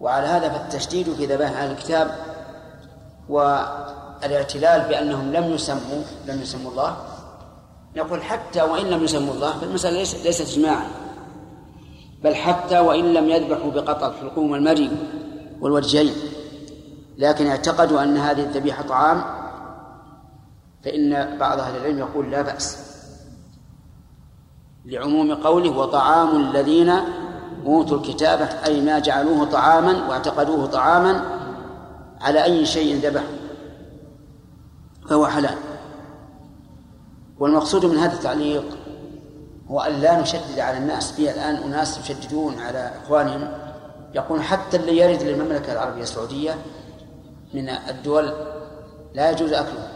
وعلى هذا فالتشديد في ذبائح أهل الكتاب والاعتلال بأنهم لم يسموا لم يسموا الله. نقول حتى وإن لم يسموا الله فالمسألة ليست إجماعا. بل حتى وإن لم يذبحوا بقطع الحلقوم والمري والوجهين. لكن اعتقدوا أن هذه الذبيحة طعام فإن بعض أهل العلم يقول لا بأس. لعموم قوله وطعام الذين أوتوا الكتابة أي ما جعلوه طعاما واعتقدوه طعاما على أي شيء ذبح فهو حلال. والمقصود من هذا التعليق هو أن لا نشدد على الناس في الآن أناس يشددون على إخوانهم يقول حتى اللي يرد للمملكة العربية السعودية من الدول لا يجوز أكله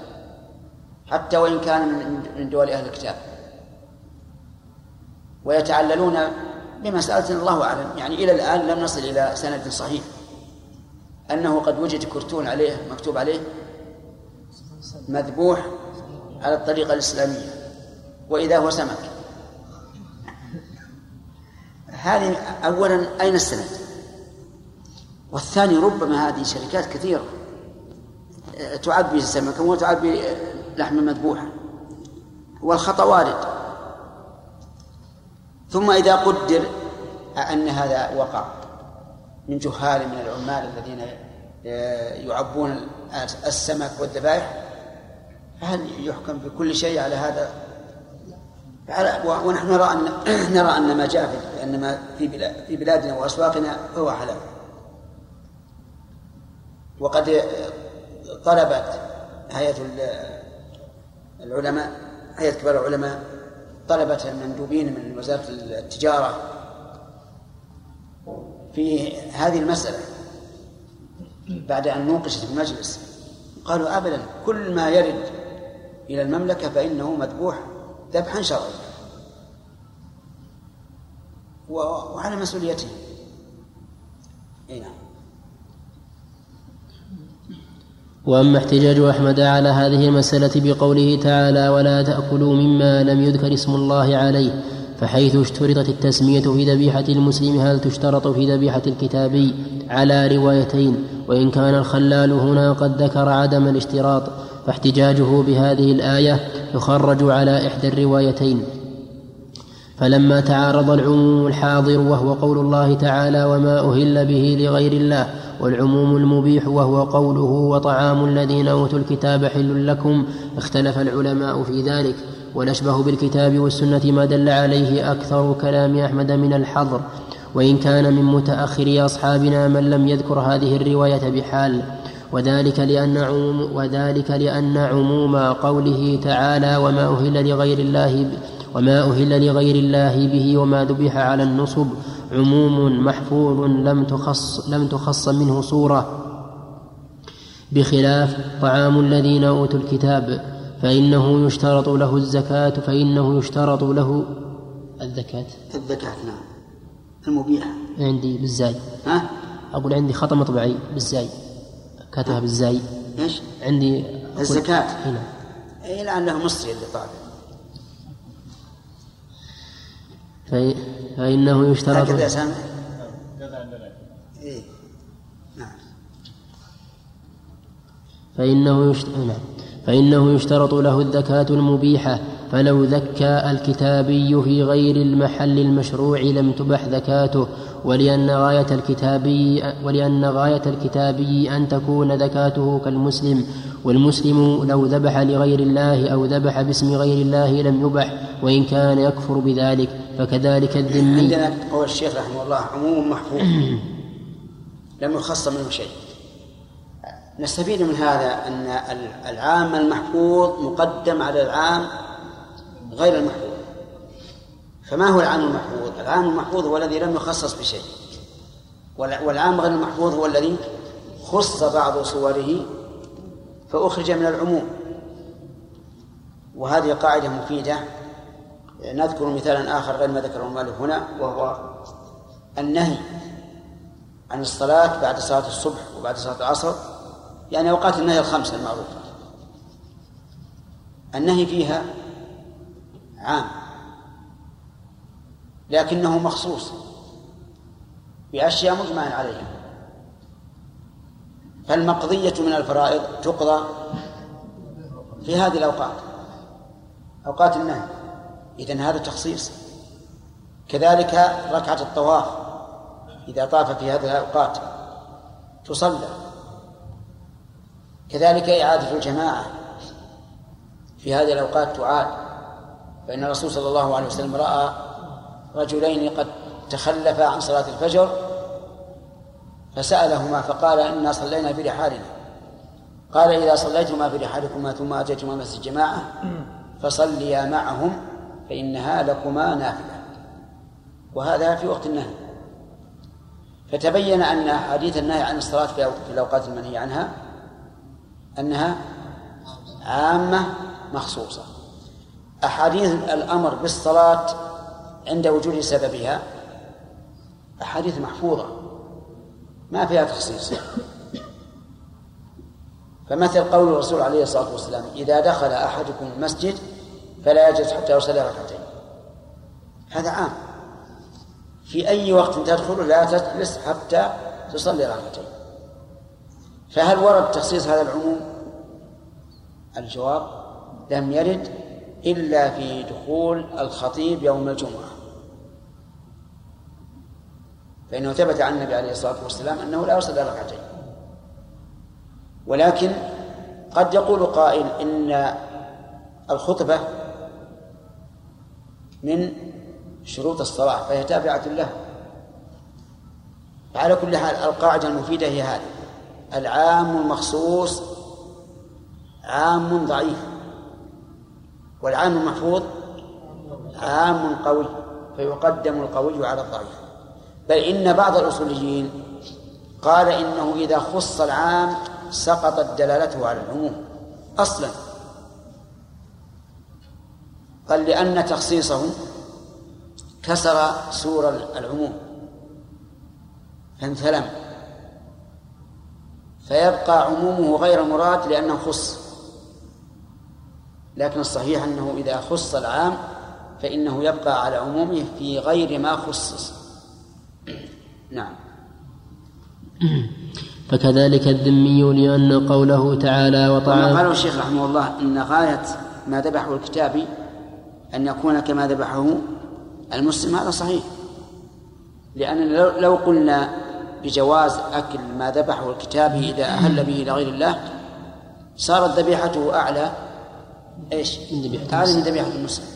حتى وإن كان من دول أهل الكتاب. ويتعللون بمسألة الله أعلم. يعني إلى الآن لم نصل إلى سند صحيح. أنه قد وجد كرتون عليه مكتوب عليه مذبوح على الطريقة الإسلامية. وإذا هو سمك. هذه أولا أين السند؟ والثاني ربما هذه شركات كثيرة. تعبي السمك وتعبي لحم مذبوحا والخطأ وارد ثم إذا قدر أن هذا وقع من جهال من العمال الذين يعبون السمك والذبائح فهل يحكم بكل شيء على هذا؟ ونحن نرى أن نرى أن ما جاء في أن ما في في بلادنا وأسواقنا هو حلال. وقد طلبت هيئة العلماء هيئة كبار العلماء طلبت المندوبين من وزارة التجارة في هذه المسألة بعد أن نوقشت في المجلس قالوا أبدا كل ما يرد إلى المملكة فإنه مذبوح ذبحا شرعيا. وعلى مسؤوليته. اي نعم. وأما احتجاج أحمد على هذه المسألة بقوله تعالى ولا تأكلوا مما لم يذكر اسم الله عليه فحيث اشترطت التسمية في ذبيحة المسلم هل تشترط في ذبيحة الكتابي على روايتين وإن كان الخلال هنا قد ذكر عدم الاشتراط فاحتجاجه بهذه الآية يخرج على إحدى الروايتين. فلما تعارض العموم الحاضر وهو قول الله تعالى وما أهل به لغير الله والعموم المبيح وهو قوله وطعام الذين أوتوا الكتاب حل لكم اختلف العلماء في ذلك. والأشبه بالكتاب والسنة ما دل عليه أكثر كلام أحمد من الحظر. وإن كان من متأخر أصحابنا من لم يذكر هذه الرواية بحال. وذلك لأن عموم وذلك لأن عموم قوله تعالى وما أهل لغير الله وما أهل لغير الله به وما ذبح على النصب. عموم محفوظ لم تخص لم تخص منه صورة. بخلاف طعام الذين أوتوا الكتاب فإنه يشترط له الزكاة فإنه يشترط له الزكاة. الزكاة نعم. المبيحة عندي بالزاي. ها؟ أقول عندي خطأ مطبعي بالزاي. كاتبها بالزاي. إيش؟ عندي الزكاة. هنا. اي لعله مصري اللي طالع. فإنه يشترط هكذا سامع إيه؟ نعم فإنه يشترط نعم فإنه يشترط له الذكاة المبيحة فلو ذكى الكتابي في غير المحل المشروع لم تبح ذكاته ولأن غاية الكتابي ولأن غاية الكتابي أن تكون ذكاته كالمسلم والمسلم لو ذبح لغير الله أو ذبح باسم غير الله لم يبح وإن كان يكفر بذلك فكذلك الذمي عندنا قول الشيخ رحمه الله عموم محفوظ. لم يخص منه شيء. نستفيد من هذا أن العام المحفوظ مقدم على العام غير المحفوظ. فما هو العام المحفوظ؟ العام المحفوظ هو الذي لم يخصص بشيء. والعام غير المحفوظ هو الذي خص بعض صوره فأخرج من العموم. وهذه قاعدة مفيدة. نذكر مثالا آخر غير ما ذكره المؤلف هنا وهو النهي عن الصلاة بعد صلاة الصبح وبعد صلاة العصر يعني أوقات النهي الخمسة المعروفة النهي فيها عام لكنه مخصوص بأشياء مجمع عليها. فالمقضية من الفرائض تقضى في هذه الأوقات أوقات النهي. إذن هذا تخصيص. كذلك ركعة الطواف إذا طاف في هذه الأوقات تصلى. كذلك إعادة الجماعة في هذه الأوقات تعاد. فإن الرسول صلى الله عليه وسلم رأى رجلين قد تخلفا عن صلاة الفجر فسألهما فقال إنا صلينا في رحالنا قال إذا صليتما في رحالكما ثم أتيتما مسجد الجماعة فصليا معهم فإنها لكما نافلة. وهذا في وقت النهي. فتبين أن أحاديث النهي عن الصلاة في الأوقات المنهي عنها أنها عامة مخصوصة. أحاديث الأمر بالصلاة عند وجود سببها أحاديث محفوظة. ما فيها تخصيص. فمثل قول الرسول عليه الصلاة والسلام إذا دخل أحدكم المسجد فلا يجلس حتى يصلي ركعتين. هذا عام. في أي وقت تدخل لا تجلس حتى تصلي ركعتين. فهل ورد تخصيص هذا العموم؟ الجواب لم يرد إلا في دخول الخطيب يوم الجمعة. فإنه ثبت عن النبي عليه الصلاة والسلام أنه لا يصلي ركعتين. ولكن قد يقول قائل إن الخطبة من شروط الصلاة فهي تابعة له. على كل حال القاعدة المفيدة هي هذه. العام المخصوص عام ضعيف والعام المحفوظ عام قوي فيقدم القوي على الضعيف. بل إن بعض الأصوليين قال إنه إذا خص العام سقطت دلالته على العموم أصلا. قال لأن تخصيصه كسر سور العموم. فانثلم فيبقى عمومه غير مراد لأنه خص. لكن الصحيح أنه إذا خص العام فإنه يبقى على عمومه في غير ما خصص نعم. فكذلك الذمي لأن قوله تعالى وطعام قال الشيخ رحمه الله إن غاية ما ذبحه الكتابي أن يكون كما ذبحه المسلم هذا صحيح. لأن لو قلنا بجواز أكل ما ذبحه الكتابي إذا أهل به لغير الله صارت ذبيحته أعلى. إيش؟ من ذبيحة هذه من ذبيحة المسلم.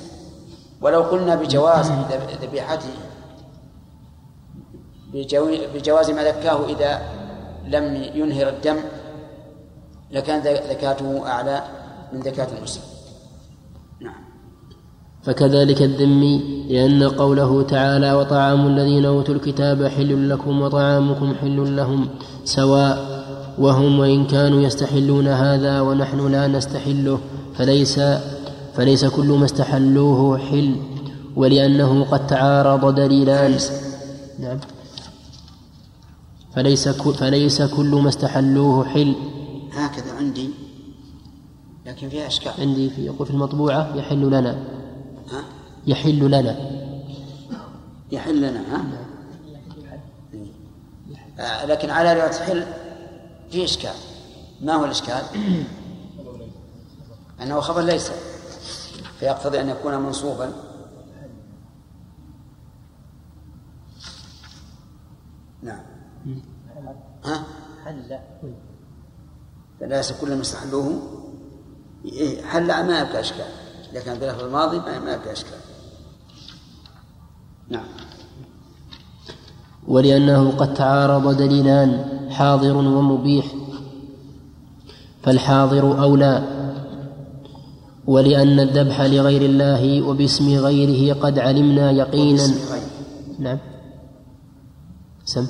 ولو قلنا بجواز ذبيحته بجواز ما ذكاه إذا لم ينهر الدم لكان ذكاته أعلى من ذكاة المسلم. فكذلك الذمي لأن قوله تعالى وطعام الذين أوتوا الكتاب حل لكم وطعامكم حل لهم سواء وهم وإن كانوا يستحلون هذا ونحن لا نستحله فليس فليس كل ما استحلوه حل ولأنه قد تعارض دليلان. نعم. فليس فليس كل ما استحلوه حل. هكذا عندي لكن فيها إشكال. عندي في يقول في المطبوعة يحل لنا؟ يحل لنا. يحل لنا ها؟ آه لكن على رواية حل في إشكال. ما هو الإشكال؟ أنه خبر ليس. فيقتضي أن يكون منصوبا. نعم. ها؟ حل فليس كل ما استحلوه. إيه، حل ما يبقى إذا كان بلفظ الماضي ما يبقى إشكال. نعم. ولأنه قد تعارض دليلان حاضر ومبيح. فالحاضر أولى ولأن الذبح لغير الله وباسم غيره قد علمنا يقينا. نعم. سم.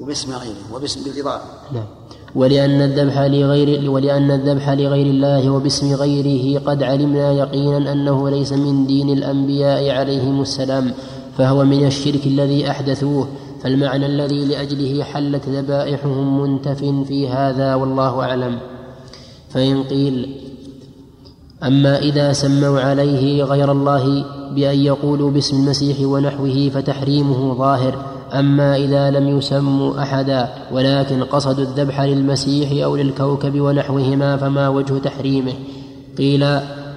وباسم غيره وباسم بالإضافة. نعم. ولأن الذبح لغير ولأن الذبح لغير الله وباسم غيره قد علمنا يقينا أنه ليس من دين الأنبياء عليهم السلام. فهو من الشرك الذي أحدثوه فالمعنى الذي لأجله حلت ذبائحهم منتف في هذا والله أعلم. فإن قيل أما إذا سموا عليه غير الله بأن يقولوا باسم المسيح ونحوه فتحريمه ظاهر أما إذا لم يسموا أحدا ولكن قصدوا الذبح للمسيح أو للكوكب ونحوهما فما وجه تحريمه. قيل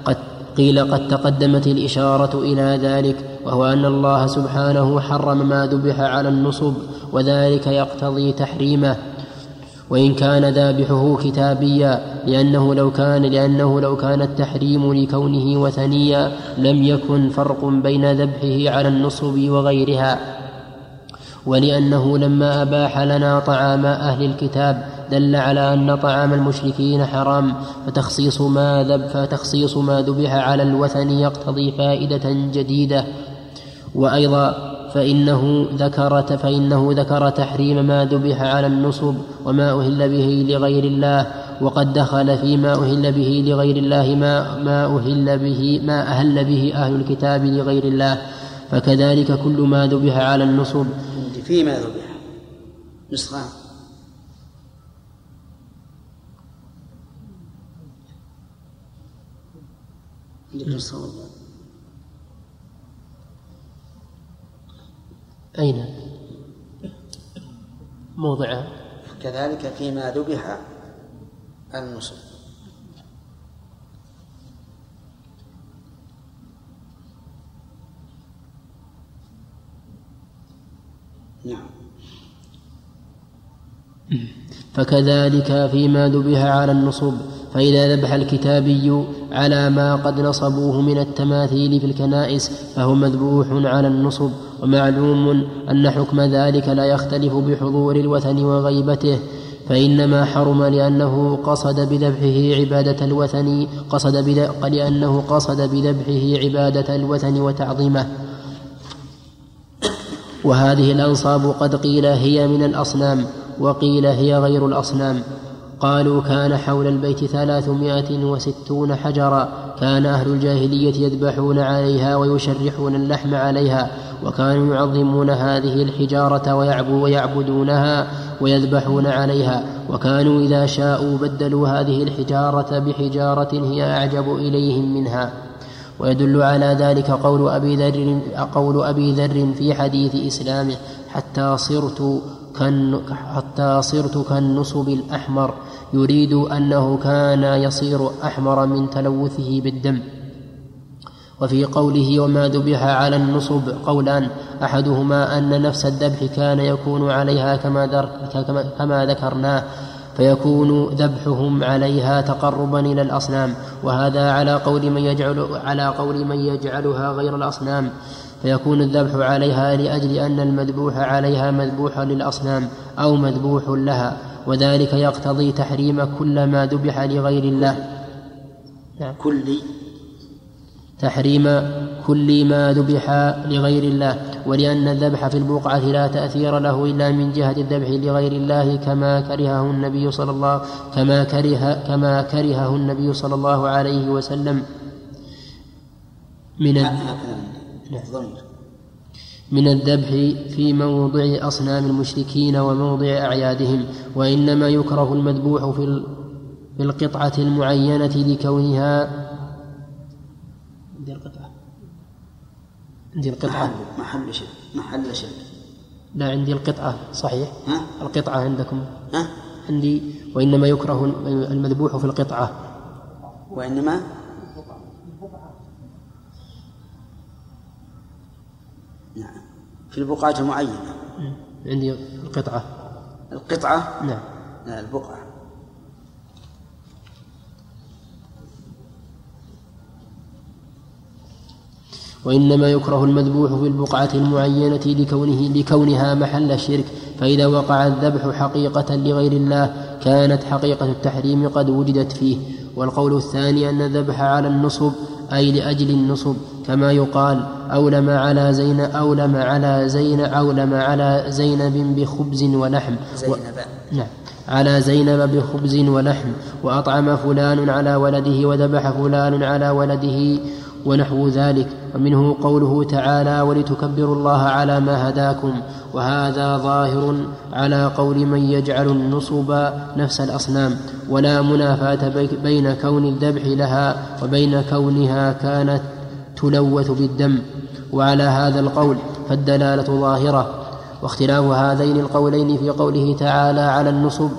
قد قيل قد تقدمت الإشارة إلى ذلك وهو أن الله سبحانه حرم ما ذبح على النصب وذلك يقتضي تحريمه. وإن كان ذابحه كتابيا لأنه لو كان لأنه لو كان التحريم لكونه وثنيا لم يكن فرق بين ذبحه على النصب وغيرها. ولأنه لما أباح لنا طعام أهل الكتاب دل على أن طعام المشركين حرام فتخصيص ما ذب فتخصيص ما ذبح على الوثن يقتضي فائدة جديدة. وأيضا فإنه ذكر فإنه ذكر تحريم ما ذبح على النصب وما أهل به لغير الله وقد دخل فيما أهل به لغير الله ما ما أهل به ما أهل به أهل الكتاب لغير الله فكذلك كل ما ذبح على النصب. فيما ذبح. نسخة. نسخة؟ أين؟ موضعها كذلك فيما ذبح النصب نعم. فكذلك فيما ذبح على النصب فإذا ذبح الكتابي على ما قد نصبوه من التماثيل في الكنائس فهو مذبوح على النصب. ومعلوم أن حكم ذلك لا يختلف بحضور الوثن وغيبته فإنما حرم لأنه قصد بذبحه عبادة الوثن قصد لأنه قصد بذبحه عبادة الوثن وتعظيمه. وهذه الأنصاب قد قيل هي من الأصنام وقيل هي غير الأصنام. قالوا كان حول البيت ثلاثمائة وستون حجرا كان أهل الجاهلية يذبحون عليها ويشرحون اللحم عليها وكانوا يعظمون هذه الحجارة ويعبدونها ويذبحون عليها. وكانوا إذا شاءوا بدلوا هذه الحجارة بحجارة هي أعجب إليهم منها. ويدل على ذلك قول أبي ذر قول أبي ذر في حديث إسلامه حتى صرت حتى صرت كالنصب الأحمر. يريد أنه كان يصير أحمر من تلوثه بالدم. وفي قوله وما ذبح على النصب قولان أحدهما أن نفس الذبح كان يكون عليها كما, كما ذكرناه فيكون ذبحهم عليها تقربا إلى الأصنام وهذا على قول من يجعل على قول من يجعلها غير الأصنام فيكون الذبح عليها لأجل أن المذبوح عليها مذبوح للأصنام أو مذبوح لها وذلك يقتضي تحريم كل ما ذبح لغير الله نعم. كل تحريم كل ما ذبح لغير الله ولأن الذبح في البقعة لا تأثير له إلا من جهة الذبح لغير الله كما كرهه النبي صلى الله كما كره كما كرهه النبي صلى الله عليه وسلم. من من الذبح في موضع أصنام المشركين وموضع أعيادهم وإنما يكره المذبوح في في القطعة المعينة لكونها عندي القطعة عندي القطعة. محل شيء محل شيء لا عندي القطعة صحيح. ها؟ القطعة عندكم. ها؟ عندي وإنما يكره المذبوح في القطعة. وإنما؟ نعم. في البقعة المعينة عندي القطعة. القطعة؟ نعم. البقعة. وإنما يكره المذبوح في البقعة المعينة لكونه لكونها محل الشرك فإذا وقع الذبح حقيقة لغير الله كانت حقيقة التحريم قد وجدت فيه. والقول الثاني أن الذبح على النصب أي لأجل النصب كما يقال أولم على زين أولم على زين أولم على زينب بخبز ولحم. زينب. و... نعم. على زينب بخبز ولحم. وأطعم فلان على ولده وذبح فلان على ولده ونحو ذلك. ومنه قوله تعالى ولتكبروا الله على ما هداكم وهذا ظاهر على قول من يجعل النصب نفس الأصنام ولا منافاة بين كون الذبح لها وبين كونها كانت تلوث بالدم. وعلى هذا القول فالدلالة ظاهرة. واختلاف هذين القولين في قوله تعالى على النصب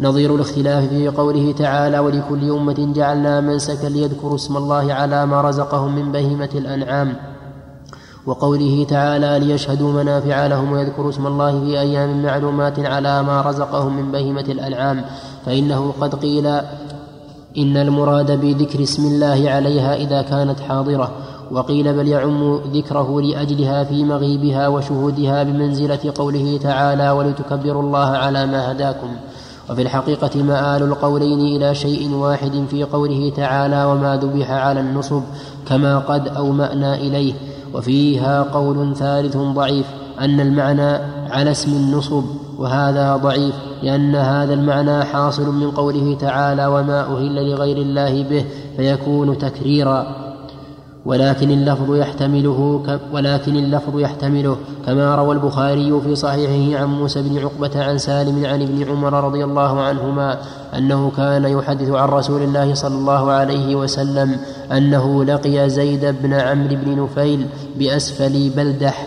نظير الاختلاف في قوله تعالى ولكل أمة جعلنا منسكا ليذكروا اسم الله على ما رزقهم من بهيمة الأنعام وقوله تعالى ليشهدوا منافع لهم ويذكروا اسم الله في أيام معلومات على ما رزقهم من بهيمة الأنعام فإنه قد قيل إن المراد بذكر اسم الله عليها إذا كانت حاضرة وقيل بل يعم ذكره لأجلها في مغيبها وشهودها بمنزلة قوله تعالى ولتكبروا الله على ما هداكم وفي الحقيقة مآل القولين إلى شيء واحد في قوله تعالى وما ذبح على النصب كما قد أومأنا إليه. وفيها قول ثالث ضعيف أن المعنى على اسم النصب وهذا ضعيف لأن هذا المعنى حاصل من قوله تعالى وما أهل لغير الله به فيكون تكريرا. ولكن اللفظ يحتمله ولكن اللفظ يحتمله كما روى البخاري في صحيحه عن موسى بن عقبة عن سالم عن ابن عمر رضي الله عنهما أنه كان يحدث عن رسول الله صلى الله عليه وسلم أنه لقي زيد بن عمرو بن نفيل بأسفل بلدح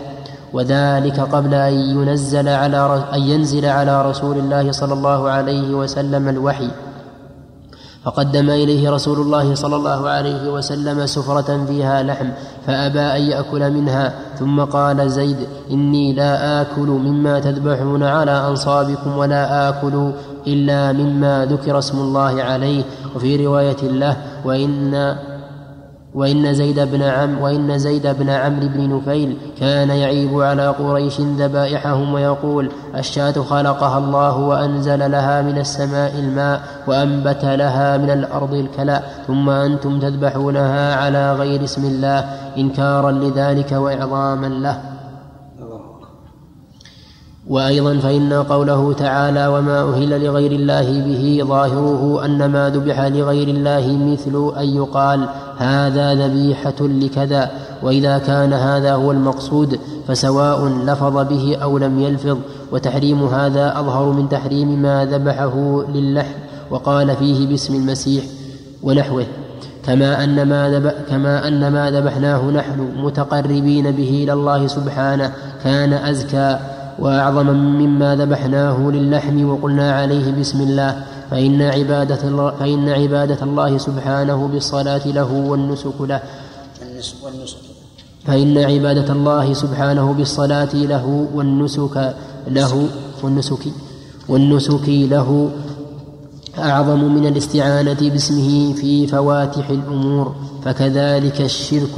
وذلك قبل أن ينزل على أن ينزل على رسول الله صلى الله عليه وسلم الوحي. فقدم إليه رسول الله صلى الله عليه وسلم سفرة فيها لحم فأبى أن يأكل منها. ثم قال زيد إني لا آكل مما تذبحون على أنصابكم ولا آكل إلا مما ذكر اسم الله عليه. وفي رواية له وإن وإن زيد بن عم وإن زيد بن عمرو بن نفيل كان يعيب على قريش ذبائحهم ويقول الشاة خلقها الله وأنزل لها من السماء الماء وأنبت لها من الأرض الكلاء ثم أنتم تذبحونها على غير اسم الله إنكارا لذلك وإعظاما له. وأيضا فإن قوله تعالى وما أهل لغير الله به ظاهره أن ما ذبح لغير الله مثل أن يقال هذا ذبيحة لكذا وإذا كان هذا هو المقصود فسواء لفظ به أو لم يلفظ وتحريم هذا أظهر من تحريم ما ذبحه للحم وقال فيه باسم المسيح ونحوه. كما أن ما ذبح كما أن ما ذبحناه نحن متقربين به إلى الله سبحانه كان أزكى. وأعظم مما ذبحناه للحم وقلنا عليه بسم الله فإن عبادة الله فإن عبادة الله سبحانه بالصلاة له والنسك له. فإن عبادة الله سبحانه بالصلاة له والنسك له والنسك والنسك له أعظم من الاستعانة باسمه في فواتح الأمور فكذلك الشرك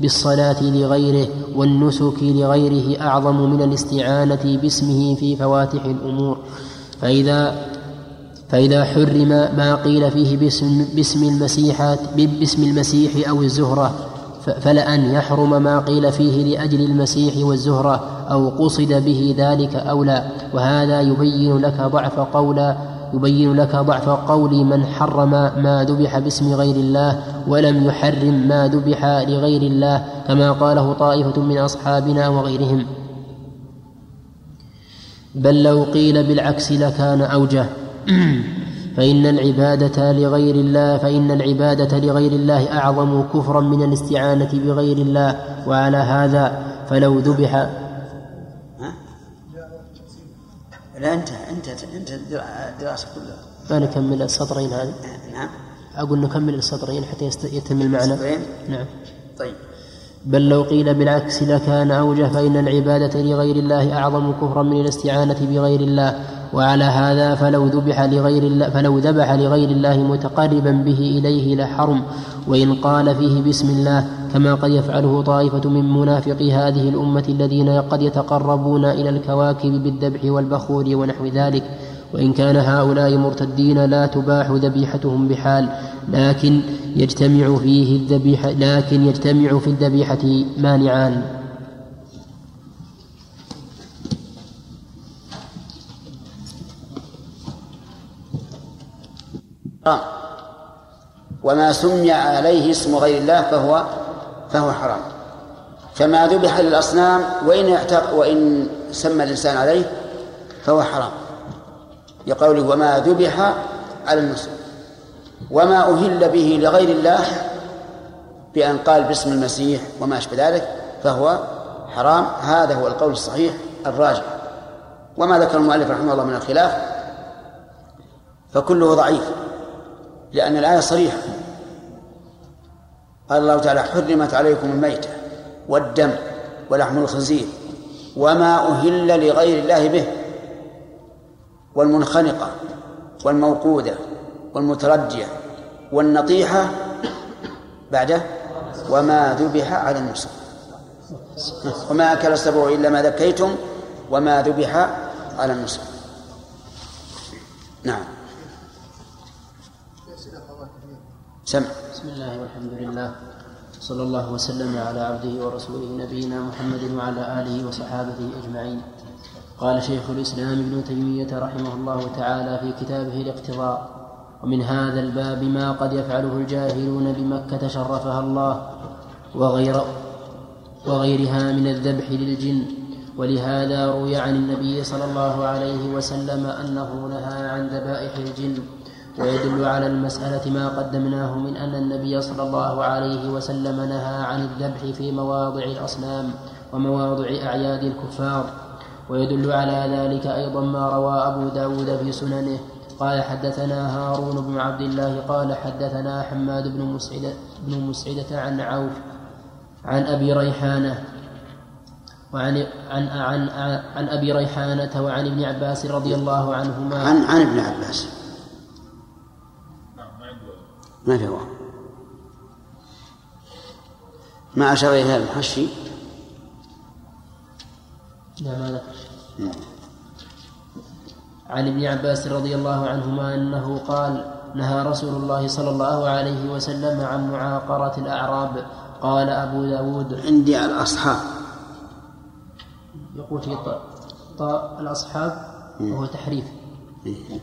بالصلاة لغيره والنسك لغيره أعظم من الاستعانة باسمه في فواتح الأمور. فإذا فإذا حرم ما قيل فيه باسم, باسم المسيحات باسم المسيح أو الزهرة فلأن يحرم ما قيل فيه لأجل المسيح والزهرة أو قصد به ذلك أو لا. وهذا يبين لك ضعف قول يبين لك ضعف قول من حرم ما ذبح باسم غير الله ولم يحرم ما ذبح لغير الله كما قاله طائفة من أصحابنا وغيرهم. بل لو قيل بالعكس لكان أوجه. فإن العبادة لغير الله فإن العبادة لغير الله أعظم كفرا من الاستعانة بغير الله وعلى هذا فلو ذبح لا انت انت انت الدراسة كلها. ما نكمل السطرين هذه؟ نعم. أقول نكمل السطرين حتى يتم المعنى. السطرين؟ نعم. طيب. بل لو قيل بالعكس لكان أوجه فإن العبادة لغير الله أعظم كفرا من الاستعانة بغير الله. وعلى هذا فلو ذبح لغير الله فلو ذبح لغير الله متقربا به إليه لحرم. وإن قال فيه بسم الله كما قد يفعله طائفة من منافقي هذه الأمة الذين قد يتقربون إلى الكواكب بالذبح والبخور ونحو ذلك وإن كان هؤلاء مرتدين لا تباح ذبيحتهم بحال لكن يجتمع فيه الذبيحة لكن يجتمع في الذبيحة مانعان. وما سمي عليه اسم غير الله فهو فهو حرام. فما ذبح للأصنام وإن اعتق وإن سمى الإنسان عليه فهو حرام. لقوله وما ذبح على النصب وما أهل به لغير الله بأن قال باسم المسيح وما أشبه ذلك فهو حرام. هذا هو القول الصحيح الراجح. وما ذكر المؤلف رحمه الله من الخلاف فكله ضعيف لأن الآية صريحة. قال الله تعالى حرمت عليكم الميتة والدم ولحم الخنزير وما أهل لغير الله به والمنخنقة والموقودة والمترجية والنطيحة بعده وما ذبح على النصب وما أكل السبع إلا ما ذكيتم وما ذبح على النصب نعم. سمع. بسم الله والحمد لله. صلى الله وسلم على عبده ورسوله نبينا محمد وعلى آله وصحابته أجمعين. قال شيخ الإسلام ابن تيمية رحمه الله تعالى في كتابه الاقتضاء ومن هذا الباب ما قد يفعله الجاهلون بمكة شرفها الله وغير وغيرها من الذبح للجن ولهذا روي عن النبي صلى الله عليه وسلم أنه نهى عن ذبائح الجن. ويدل على المسألة ما قدمناه من أن النبي صلى الله عليه وسلم نهى عن الذبح في مواضع الأصنام ومواضع أعياد الكفار. ويدل على ذلك أيضا ما روى أبو داود في سننه. قال حدثنا هارون بن عبد الله قال حدثنا حماد بن مسعدة, بن مسعدة عن عوف عن أبي ريحانة وعن عن عن عن أبي ريحانة وعن ابن عباس رضي الله عنهما. عن عن ابن عباس. ما في ما أشار إلى هذا المحشي لا ما ذكر عن ابن عباس رضي الله عنهما أنه قال نهى رسول الله صلى الله عليه وسلم عن معاقرة الأعراب. قال أبو داود عندي الأصحاب. يقول في طاء. الأصحاب وهو تحريف. إيه،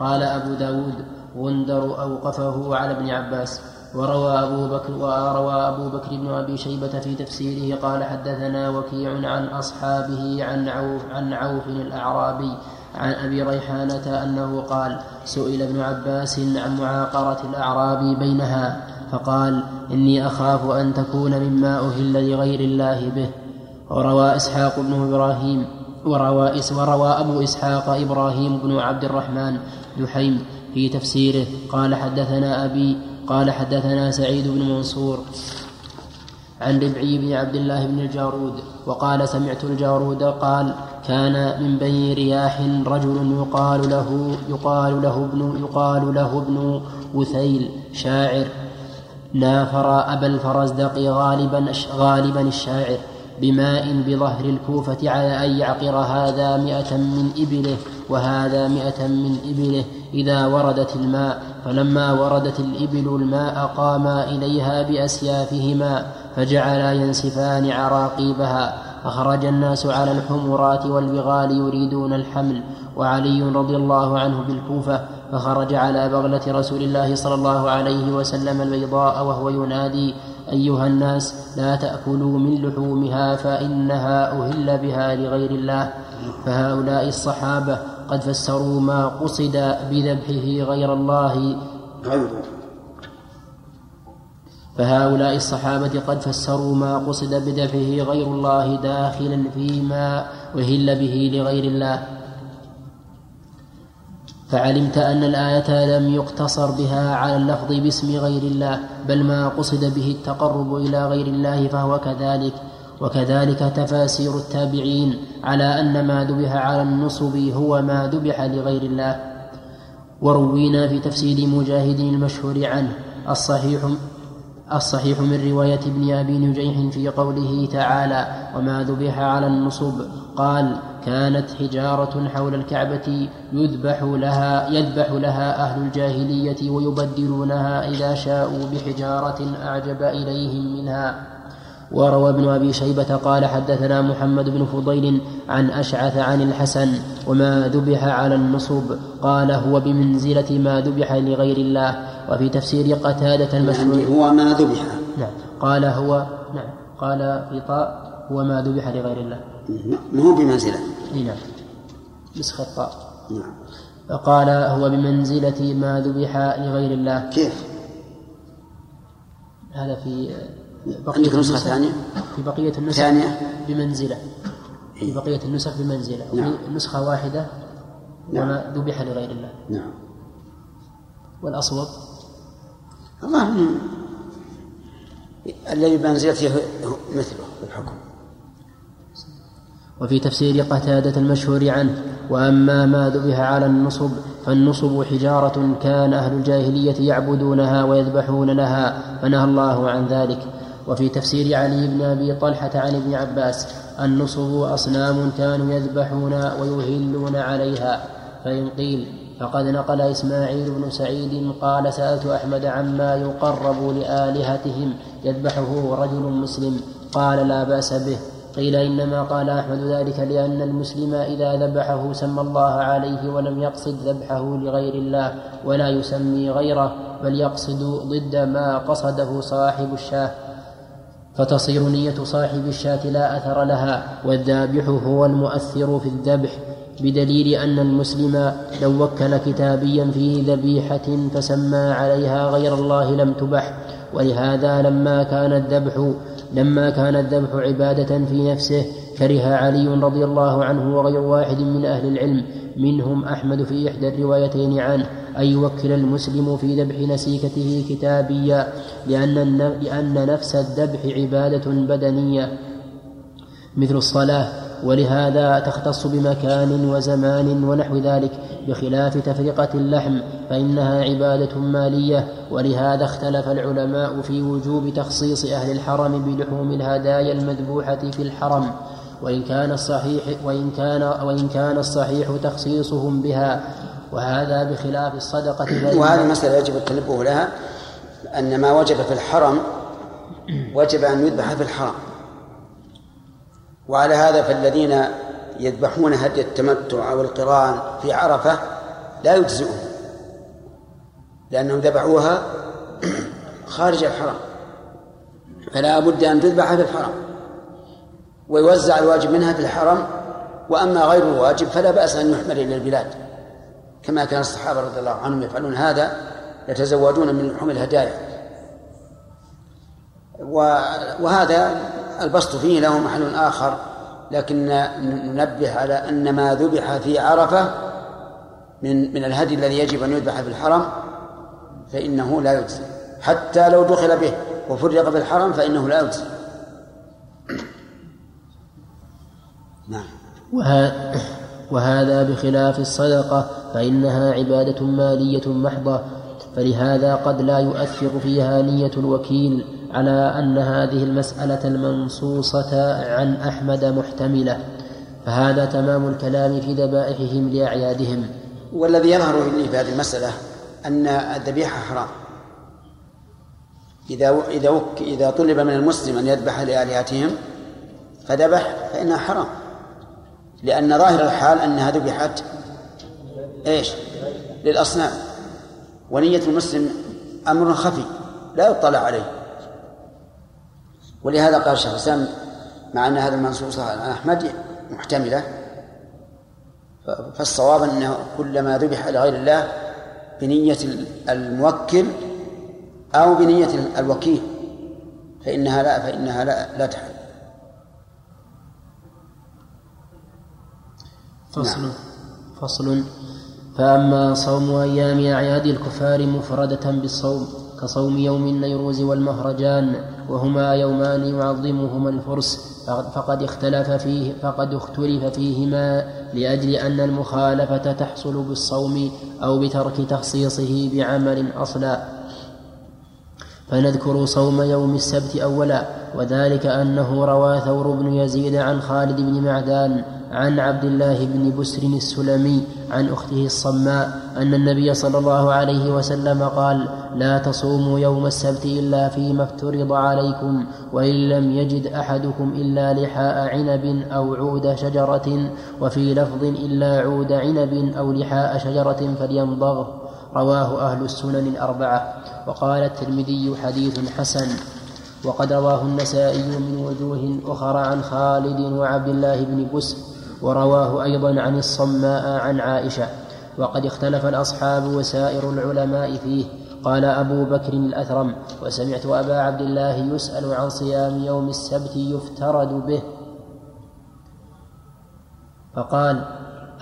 قال أبو داود غندر أوقفه على ابن عباس وروى أبو بكر وروى أبو بكر بن أبي شيبة في تفسيره قال حدثنا وكيع عن أصحابه عن عوف عن عوف الأعرابي عن أبي ريحانة أنه قال سئل ابن عباس عن معاقرة الأعراب بينها فقال إني أخاف أن تكون مما أهل لغير الله به. وروى إسحاق بن إبراهيم وروى, وروى أبو إسحاق إبراهيم بن عبد الرحمن دحيم في تفسيره. قال حدثنا أبي قال حدثنا سعيد بن منصور عن ربعي بن عبد الله بن الجارود وقال سمعت الجارود قال كان من بني رياح رجل يقال له يقال له ابن يقال له ابن وثيل شاعر. نافر أبا الفرزدق غالبا غالبا الشاعر. بماء بظهر الكوفة على أن يعقر هذا مئة من إبله وهذا مئة من إبله إذا وردت الماء. فلما وردت الإبل الماء قاما إليها بأسيافهما فجعلا ينسفان عراقيبها. فخرج الناس على الحمرات والبغال يريدون الحمل. وعلي رضي الله عنه بالكوفة فخرج على بغلة رسول الله صلى الله عليه وسلم البيضاء وهو ينادي أيها الناس لا تأكلوا من لحومها فإنها أهل بها لغير الله. فهؤلاء الصحابة قد فسروا ما قصد بذبحه غير الله. فهؤلاء الصحابة قد فسروا ما قصد بذبحه غير الله داخلا فيما أهل به لغير الله. فعلمت أن الآية لم يقتصر بها على اللفظ باسم غير الله بل ما قصد به التقرب إلى غير الله فهو كذلك. وكذلك تفاسير التابعين على أن ما ذبح على النصب هو ما ذبح لغير الله. وروينا في تفسير مجاهد المشهور عنه الصحيح الصحيح من رواية ابن أبي نجيح في قوله تعالى وما ذبح على النصب قال كانت حجارة حول الكعبة يذبح لها يذبح لها أهل الجاهلية ويبدلونها إذا شاءوا بحجارة أعجب إليهم منها. وروى ابن أبي شيبة قال حدثنا محمد بن فضيل عن أشعث عن الحسن وما ذبح على النصب. قال هو بمنزلة ما ذبح لغير الله. وفي تفسير قتادة المشهور يعني هو ما ذبح. نعم. قال هو نعم. قال في طاء هو ما ذبح لغير الله. ما هو بمنزلة؟ نعم نسخ الطاء. نعم. قال هو بمنزلة ما ذبح لغير الله. كيف؟ هذا في بقية عندك نسخة ثانية؟ في بقية النسخ ثانية؟ بمنزلة. في بقية النسخ بمنزلة. وفي نعم. نسخة واحدة نعم. وما ذبح لغير الله. نعم. والأصوب الله الذي بمنزلته مثله الحكم. وفي تفسير قتادة المشهور عنه وأما ما ذبح على النصب فالنصب حجارة كان أهل الجاهلية يعبدونها ويذبحون لها فنهى الله عن ذلك. وفي تفسير علي بن أبي طلحة عن ابن عباس النصب أصنام كانوا يذبحون ويهلون عليها. فإن قيل فقد نقل إسماعيل بن سعيد قال سألت أحمد عما يقرب لآلهتهم يذبحه رجل مسلم قال لا بأس به. قيل إنما قال أحمد ذلك لأن المسلم إذا ذبحه سمى الله عليه ولم يقصد ذبحه لغير الله ولا يسمي غيره بل يقصد ضد ما قصده صاحب الشاة. فتصير نية صاحب الشاة لا أثر لها والذابح هو المؤثر في الذبح بدليل أن المسلم لو وكل كتابيا في ذبيحة فسمى عليها غير الله لم تبح. ولهذا لما كان الذبح لما كان الذبح عبادة في نفسه كره علي رضي الله عنه وغير واحد من أهل العلم منهم أحمد في إحدى الروايتين عنه أن يوكل المسلم في ذبح نسيكته كتابيا لأن لأن نفس الذبح عبادة بدنية. مثل الصلاة ولهذا تختص بمكان وزمان ونحو ذلك بخلاف تفرقة اللحم فإنها عبادة مالية. ولهذا اختلف العلماء في وجوب تخصيص أهل الحرم بلحوم الهدايا المذبوحة في الحرم. وإن كان الصحيح وإن كان وإن كان الصحيح تخصيصهم بها. وهذا بخلاف الصدقة وهذه المسألة يجب التنبه لها أن ما وجب في الحرم وجب أن يذبح في الحرم. وعلى هذا فالذين يذبحون هدي التمتع أو القران في عرفة لا يجزئهم لأنهم ذبحوها خارج الحرم فلا بد أن تذبح في الحرم ويوزع الواجب منها في الحرم وأما غير الواجب فلا بأس أن يحمل إلى البلاد كما كان الصحابة رضي الله عنهم يفعلون هذا يتزودون من لحوم الهدايا. وهذا البسط فيه له محل آخر لكن ننبه على أن ما ذبح في عرفة من من الهدي الذي يجب أن يذبح في الحرم فإنه لا يجزي. حتى لو دخل به وفرق في الحرم فإنه لا يجزي. نعم. وهذا بخلاف الصدقة فإنها عبادة مالية محضة فلهذا قد لا يؤثر فيها نية الوكيل. على أن هذه المسألة المنصوصة عن أحمد محتملة فهذا تمام الكلام في ذبائحهم لأعيادهم. والذي يظهر لي في هذه المسألة أن الذبيحة حرام. إذا إذا إذا طلب من المسلم أن يذبح لآلهتهم فذبح فإنها حرام. لأن ظاهر الحال أنها ذبحت إيش؟ للأصنام. ونية المسلم أمر خفي لا يطلع عليه. ولهذا قال الشيخ الإسلام مع أن هذا المنصوص عن أحمد محتملة فالصواب أنه كلما ذبح لغير الله بنية الموكل أو بنية الوكيل فإنها لا فإنها لا, لا تحل. فصل. نعم. فصل. فأما صوم أيام أعياد الكفار مفردة بالصوم كصوم يوم النيروز والمهرجان وهما يومان يعظمهما الفرس فقد اختلف فيه فقد اختلف فيهما لأجل أن المخالفة تحصل بالصوم أو بترك تخصيصه بعمل أصلا. فنذكر صوم يوم السبت أولا وذلك أنه روى ثور بن يزيد عن خالد بن معدان عن عبد الله بن بسر السلمي عن أخته الصماء أن النبي صلى الله عليه وسلم قال لا تصوموا يوم السبت إلا فيما افترض عليكم وإن لم يجد أحدكم إلا لحاء عنب أو عود شجرة وفي لفظ إلا عود عنب أو لحاء شجرة فليمضغ. رواه أهل السنن الأربعة. وقال الترمذي حديث حسن. وقد رواه النسائي من وجوه أخرى عن خالد وعبد الله بن بسر. ورواه أيضا عن الصماء عن عائشة وقد اختلف الأصحاب وسائر العلماء فيه. قال أبو بكر الأثرم وسمعت أبا عبد الله يسأل عن صيام يوم السبت يفترد به. فقال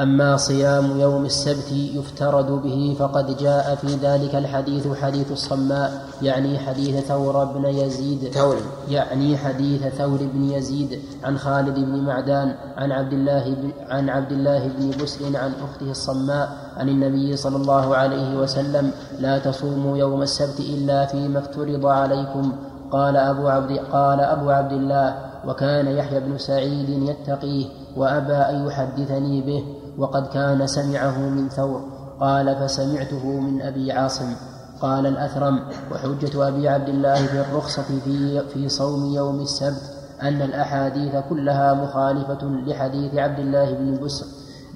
أما صيام يوم السبت يفترض به فقد جاء في ذلك الحديث حديث الصماء يعني حديث ثور بن يزيد. ثور. يعني حديث ثور بن يزيد عن خالد بن معدان عن عبد الله بن عن عبد الله بن بسر عن أخته الصماء عن النبي صلى الله عليه وسلم لا تصوموا يوم السبت إلا فيما افترض عليكم. قال أبو عبد قال أبو عبد الله وكان يحيى بن سعيد يتقيه وأبى أن يحدثني به. وقد كان سمعه من ثور قال فسمعته من أبي عاصم. قال الأثرم وحجة أبي عبد الله في الرخصة في, في صوم يوم السبت أن الأحاديث كلها مخالفة لحديث عبد الله بن بسر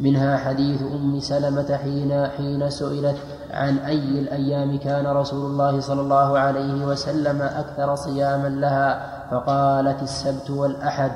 منها حديث أم سلمة حين حين سئلت عن أي الأيام كان رسول الله صلى الله عليه وسلم أكثر صياما لها فقالت السبت والأحد.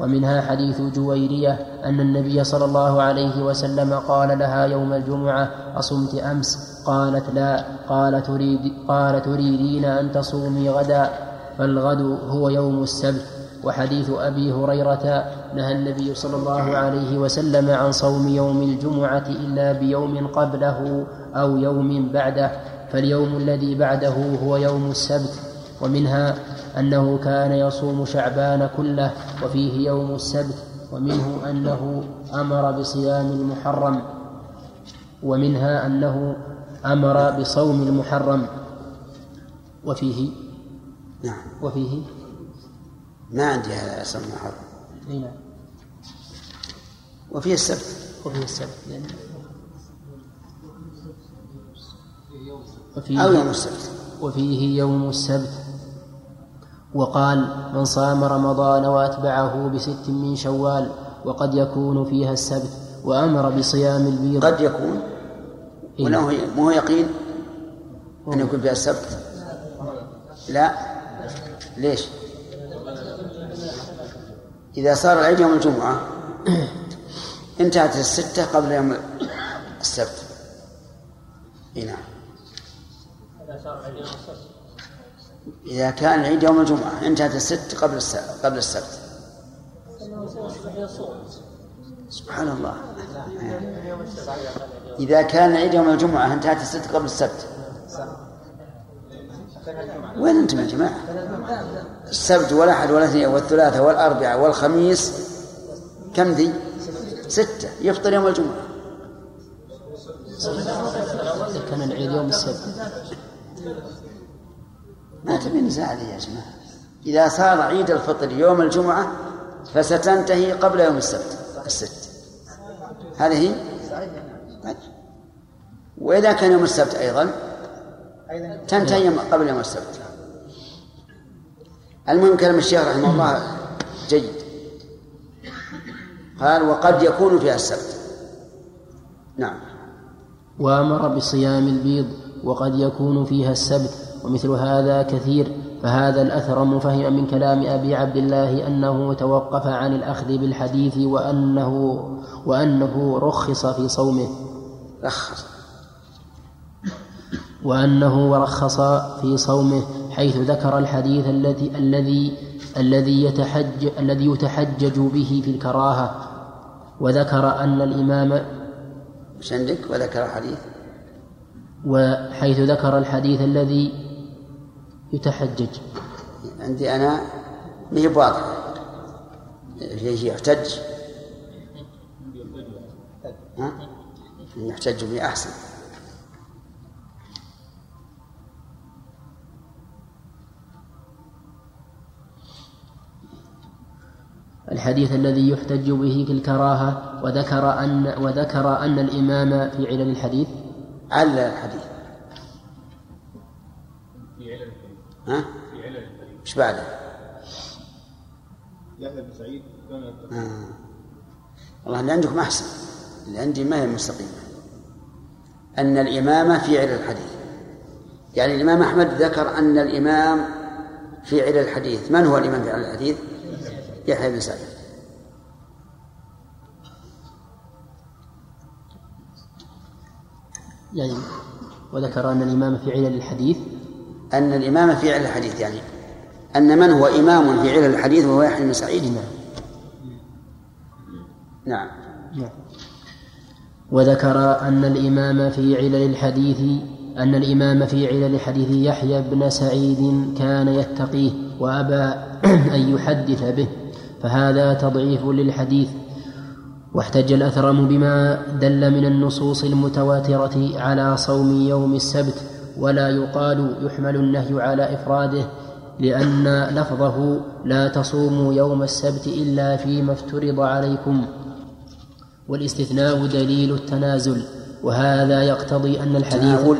ومنها حديث جويرية أن النبي صلى الله عليه وسلم قال لها يوم الجمعة أصمت أمس؟ قالت لا. قال تريد قال تريدين أن تصومي غدا؟ فالغد هو يوم السبت. وحديث أبي هريرة نهى النبي صلى الله عليه وسلم عن صوم يوم الجمعة إلا بيوم قبله أو يوم بعده فاليوم الذي بعده هو يوم السبت. ومنها أنه كان يصوم شعبان كله وفيه يوم السبت ومنه أنه أمر بصيام المحرم ومنها أنه أمر بصوم المحرم. وفيه؟ نعم. وفيه؟ ما عندي هذا صوم المحرم. أي نعم. وفيه السبت. وفيه السبت يعني وفيه أو يوم السبت. وفيه يوم السبت. وقال من صام رمضان وأتبعه بست من شوال وقد يكون فيها السبت وأمر بصيام البيض. قد يكون. إيه؟ ولا هو مو يقين؟ أن يكون فيها السبت؟ لا. ليش؟ إذا صار العيد يوم الجمعة انتهت الستة قبل يوم السبت. اي نعم. إذا صار العيد يوم السبت. إذا كان العيد يوم الجمعة انتهت الست قبل قبل السبت. سبحان الله. إذا كان العيد يوم الجمعة انتهت الست قبل السبت. وين أنتم يا جماعة؟ السبت والأحد والاثنين والثلاثاء والأربعاء والخميس. كم ذي؟ ستة. يفطر يوم الجمعة. كان العيد يوم السبت. ما تبي نزاع لي يا جماعة؟ إذا صار عيد الفطر يوم الجمعة فستنتهي قبل يوم السبت الست. هذه؟ طيب. وإذا كان يوم السبت أيضا تنتهي قبل يوم السبت. المهم كلام الشيخ رحمه الله جيد. قال وقد يكون فيها السبت. نعم. وأمر بصيام البيض وقد يكون فيها السبت. ومثل هذا كثير فهذا الأثر مفهم من كلام أبي عبد الله أنه توقف عن الأخذ بالحديث وأنه وأنه رخص في صومه. رخص. وأنه رخص في صومه حيث ذكر الحديث الذي الذي الذي يتحج الذي يتحجج به في الكراهة. وذكر أن الإمام وش عندك؟ وذكر حديث وحيث ذكر الحديث الذي يتحجج. عندي أنا ما هي واضحة يحتج. ها؟ يحتج به أحسن. الحديث الذي يحتج به في الكراهة وذكر أن وذكر أن الإمام في علل الحديث. علل الحديث. ها؟ في علل إيش بعده؟ يحيى بن سعيد آه. والله اللي عندكم أحسن اللي عندي ما هي مستقيمة أن الامامه في علل الحديث يعني الإمام أحمد ذكر أن الإمام في علل الحديث من هو الإمام في علل الحديث؟ يحيى بن سعيد يعني وذكر أن الإمام في علل الحديث أن الإمام في علل الحديث يعني أن من هو إمام في علل الحديث وهو يحيى بن سعيد؟ نعم. نعم. وذكر أن الإمام في علل الحديث أن الإمام في علل حديث يحيى بن سعيد كان يتقيه وأبى أن يحدث به فهذا تضعيف للحديث. واحتج الأثرم بما دل من النصوص المتواترة على صوم يوم السبت. ولا يقال يحمل النهي على إفراده لأن لفظه لا تصوموا يوم السبت إلا فيما افترض عليكم. والاستثناء دليل التنازل وهذا يقتضي أن الحديث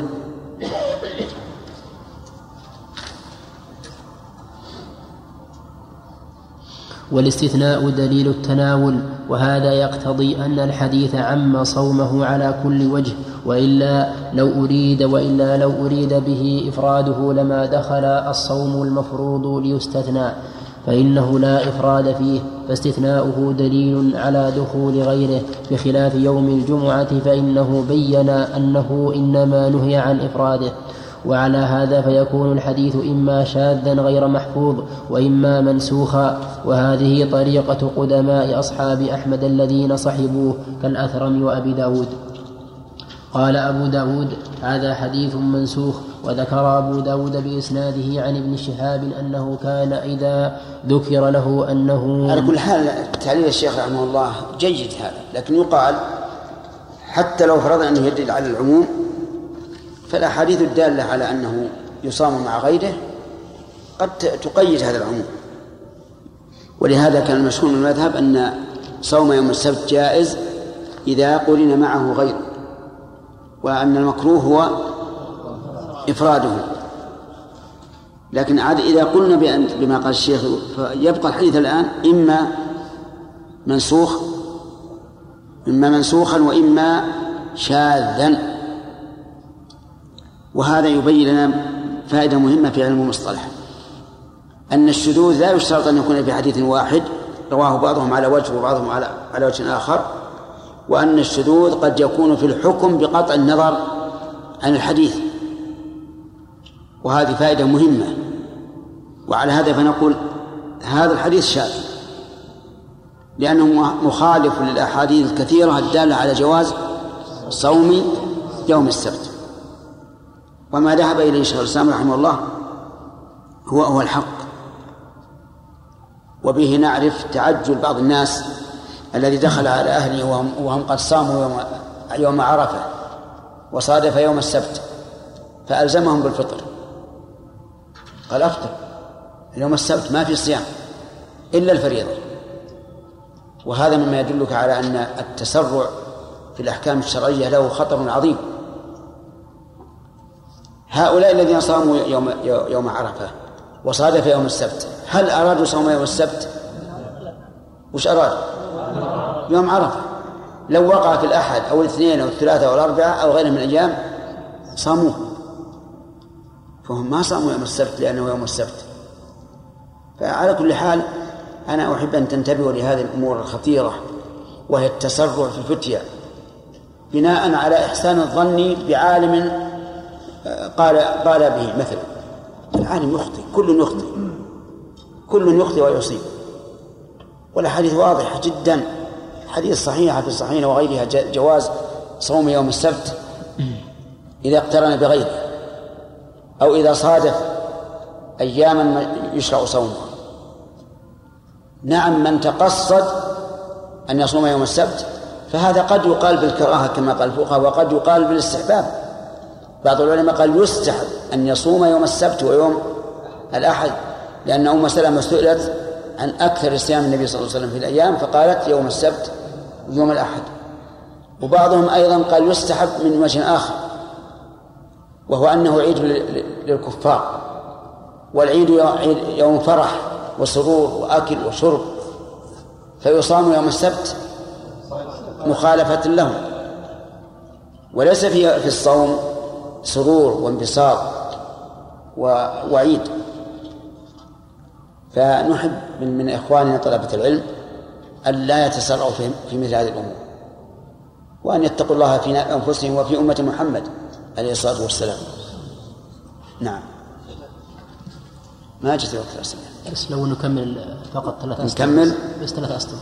والاستثناء دليل التناول وهذا يقتضي أن الحديث عم صومه على كل وجه وإلا لو أريد وإلا لو أريد به إفراده لما دخل الصوم المفروض ليستثنى فإنه لا إفراد فيه فاستثناؤه دليل على دخول غيره بخلاف يوم الجمعة فإنه بين أنه إنما نهي عن إفراده. وعلى هذا فيكون الحديث إما شاذا غير محفوظ وإما منسوخا. وهذه طريقة قدماء أصحاب أحمد الذين صحبوه كالأثرم وأبي داود. قال أبو داود هذا حديث منسوخ. وذكر أبو داود بإسناده عن ابن شهاب أنه كان إذا ذكر له أنه على كل حال تعليل الشيخ رحمه الله جيد هذا لكن يقال حتى لو فرضنا أنه يدل على العموم فالأحاديث الدالة على أنه يصام مع غيره قد تقيد هذا العموم. ولهذا كان المشهور من المذهب أن صوم يوم السبت جائز إذا قرن معه غيره وأن المكروه هو إفراده. لكن عاد إذا قلنا بأن بما قال الشيخ فيبقى الحديث الآن إما منسوخ إما منسوخا وإما شاذا. وهذا يبين لنا فائدة مهمة في علم المصطلح. أن الشذوذ لا يشترط أن يكون في حديث واحد رواه بعضهم على وجه وبعضهم على على وجه آخر. وأن الشذوذ قد يكون في الحكم بقطع النظر عن الحديث. وهذه فائدة مهمة. وعلى هذا فنقول هذا الحديث شاذ. لأنه مخالف للأحاديث الكثيرة الدالة على جواز صوم يوم السبت. وما ذهب إليه شيخ الإسلام رحمه الله هو هو الحق. وبه نعرف تعجل بعض الناس الذي دخل على أهله وهم, وهم قد صاموا يوم, يوم عرفة وصادف يوم السبت فألزمهم بالفطر. قال أفطر. يوم السبت ما في صيام إلا الفريضة. وهذا مما يدلك على أن التسرع في الأحكام الشرعية له خطر عظيم. هؤلاء الذين صاموا يوم يوم عرفة وصادف يوم السبت هل أرادوا صوم يوم السبت؟ وش أرادوا؟ يوم عرفة لو وقع في الأحد أو الاثنين أو الثلاثة أو الأربعة أو غيرها من الأيام صاموه فهم ما صاموا يوم السبت لأنه يوم السبت فعلى كل حال أنا أحب أن تنتبهوا لهذه الأمور الخطيرة وهي التسرع في الفتية بناء على إحسان الظن بعالم قال قال به مثلا العالم يخطئ كل يخطئ. كل يخطئ ويصيب. والأحاديث واضحة جدا. حديث صحيحة في الصحيحين وغيرها جواز صوم يوم السبت. إذا اقترن بغيره. أو إذا صادف أياما يشرع صومها نعم من تقصد أن يصوم يوم السبت فهذا قد يقال بالكراهة كما قال الفقهاء وقد يقال بالاستحباب. بعض العلماء قال يستحب أن يصوم يوم السبت ويوم الأحد لأن أم سلمة سئلت عن أكثر صيام النبي صلى الله عليه وسلم في الأيام فقالت يوم السبت ويوم الأحد. وبعضهم أيضا قال يستحب من وجه آخر وهو أنه عيد للكفار والعيد يوم فرح وسرور وأكل وشرب فيصام يوم السبت مخالفة لهم. وليس في الصوم سرور وانبساط وعيد فنحب من, من إخواننا طلبة العلم أن لا يتسرعوا في, في مثل هذه الأمور وأن يتقوا الله في أنفسهم وفي أمة محمد عليه الصلاة والسلام. نعم. ما جت وقت الأسئلة بس لو نكمل فقط ثلاث أسئلة. نكمل. بس ثلاث أسئلة.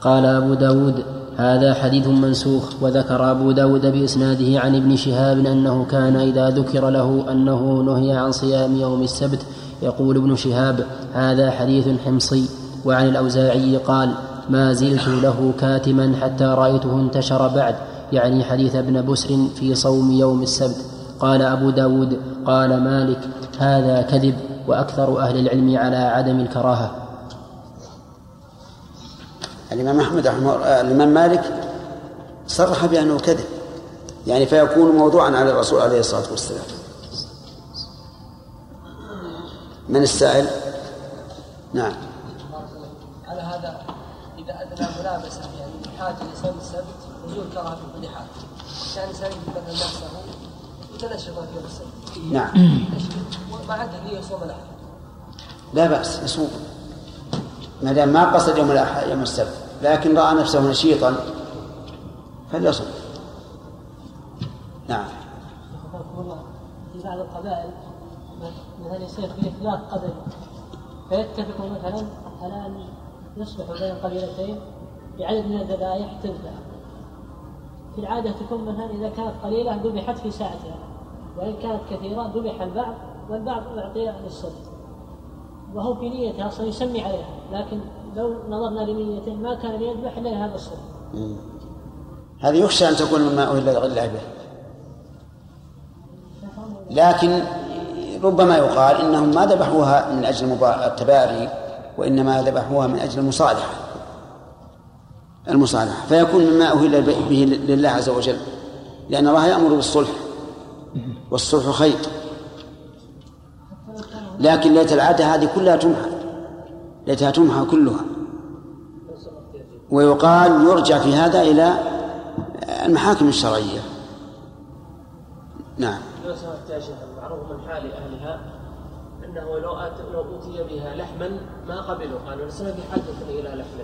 قال أبو داود هذا حديث منسوخ وذكر أبو داود بإسناده عن ابن شهاب أنه كان إذا ذكر له أنه نهي عن صيام يوم السبت يقول ابن شهاب هذا حديث حمصي. وعن الأوزاعي قال ما زلت له كاتما حتى رأيته انتشر بعد يعني حديث ابن بسر في صوم يوم السبت. قال أبو داود قال مالك هذا كذب وأكثر أهل العلم على عدم الكراهة. الإمام أحمد رحمه آه، الإمام مالك صرح بأنه كذب. يعني فيكون موضوعا على الرسول عليه الصلاة والسلام. من السائل؟ نعم. على هذا إذا أدنى ملابسة يعني حاجة لصوم السبت نزول كراهة الفتحات كان الإنسان مثلا نفسه يتنشط في يوم السبت نعم. مع عدة يصوم الأحد. لا بأس يصوم. ما دام ما قصد يوم الأحد يوم السبت لكن رأى نفسه نشيطا فليصوم نعم. في بعض القبائل مثلا يصير في اختلاف قدري فيتفقوا مثلا على ان يصلحوا بين القبيلتين بعدد من الذبائح تذبح في العادة تكون مثلا إذا كانت قليلة ذبحت في ساعتها وإن كانت كثيرة ذبح البعض والبعض أعطي للسبت وهو في نيته أصلا يسمي عليها لكن لو نظرنا لنيته ما كان ليذبح إلا لهذا السبت هذه يخشى أن تكون مما أهل لغير به لكن ربما يقال إنهم ما ذبحوها من أجل التباري وإنما ذبحوها من أجل المصالحة. المصالحة. فيكون مما أهل به لله عز وجل لأن الله يأمر بالصلح. والصلح خير. لكن ليت العادة هذه كلها تمحى. ليتها تمحى كلها. ويقال يرجع في هذا إلى المحاكم الشرعية. نعم. معروف من حال أهلها أنه لو لو أوتي بها لحما ما قبلوا قالوا لسنا بحاجة إلى لحم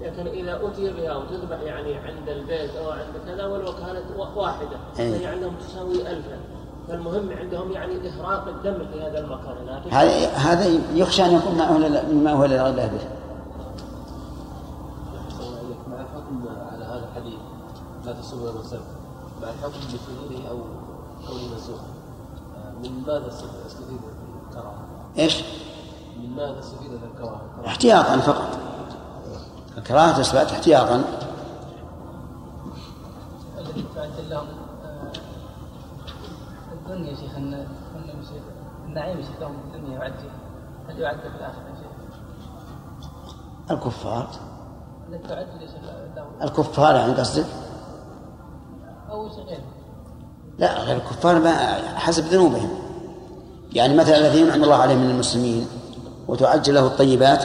لكن إذا أوتي بها وتذبح يعني عند البيت أو عند كذا ولو كانت واحدة أي. فهي عندهم تساوي ألفا. فالمهم عندهم يعني إهراق الدم في هذا المكان. هذا هذا يخشى أن يكون ما أهل ما أهل غير به مع الحكم على هذا الحديث لا تصوم يوم السبت مع الحكم بشذوذه أو كونه منسوخ. من ماذا استفيد الكراهة؟ إيش؟ من ماذا استفيد الكراهة؟ احتياطا فقط. الكراهة تثبت احتياطا. الذي تعد لهم الدنيا يا شيخ ان النعيم شيخ لهم في الدنيا يعد هل يعد في الآخرة يا شيخ؟ الكفار. الكفار يعني قصدك؟ أو شيء غيره لا غير الكفار ما حسب ذنوبهم. يعني مثلا الذي ينعم الله عليه من المسلمين وتعجل له الطيبات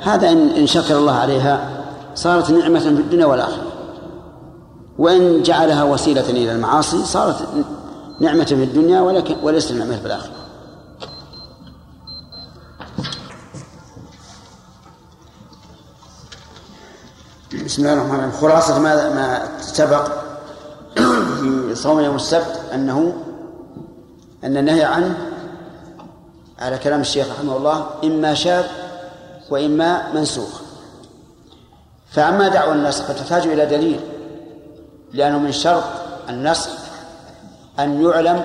هذا إن إن شكر الله عليها صارت نعمة في الدنيا والآخرة. وإن جعلها وسيلة إلى المعاصي صارت نعمة في الدنيا ولكن وليست نعمة في الآخرة. بسم الله الرحمن الرحيم. خلاصة ما ما سبق في صوم يوم السبت أنه أن النهي عنه على كلام الشيخ رحمه الله إما شاذ وإما منسوخ. فأما دعوى النسخ فتحتاج إلى دليل لأنه من شرط النسخ أن يعلم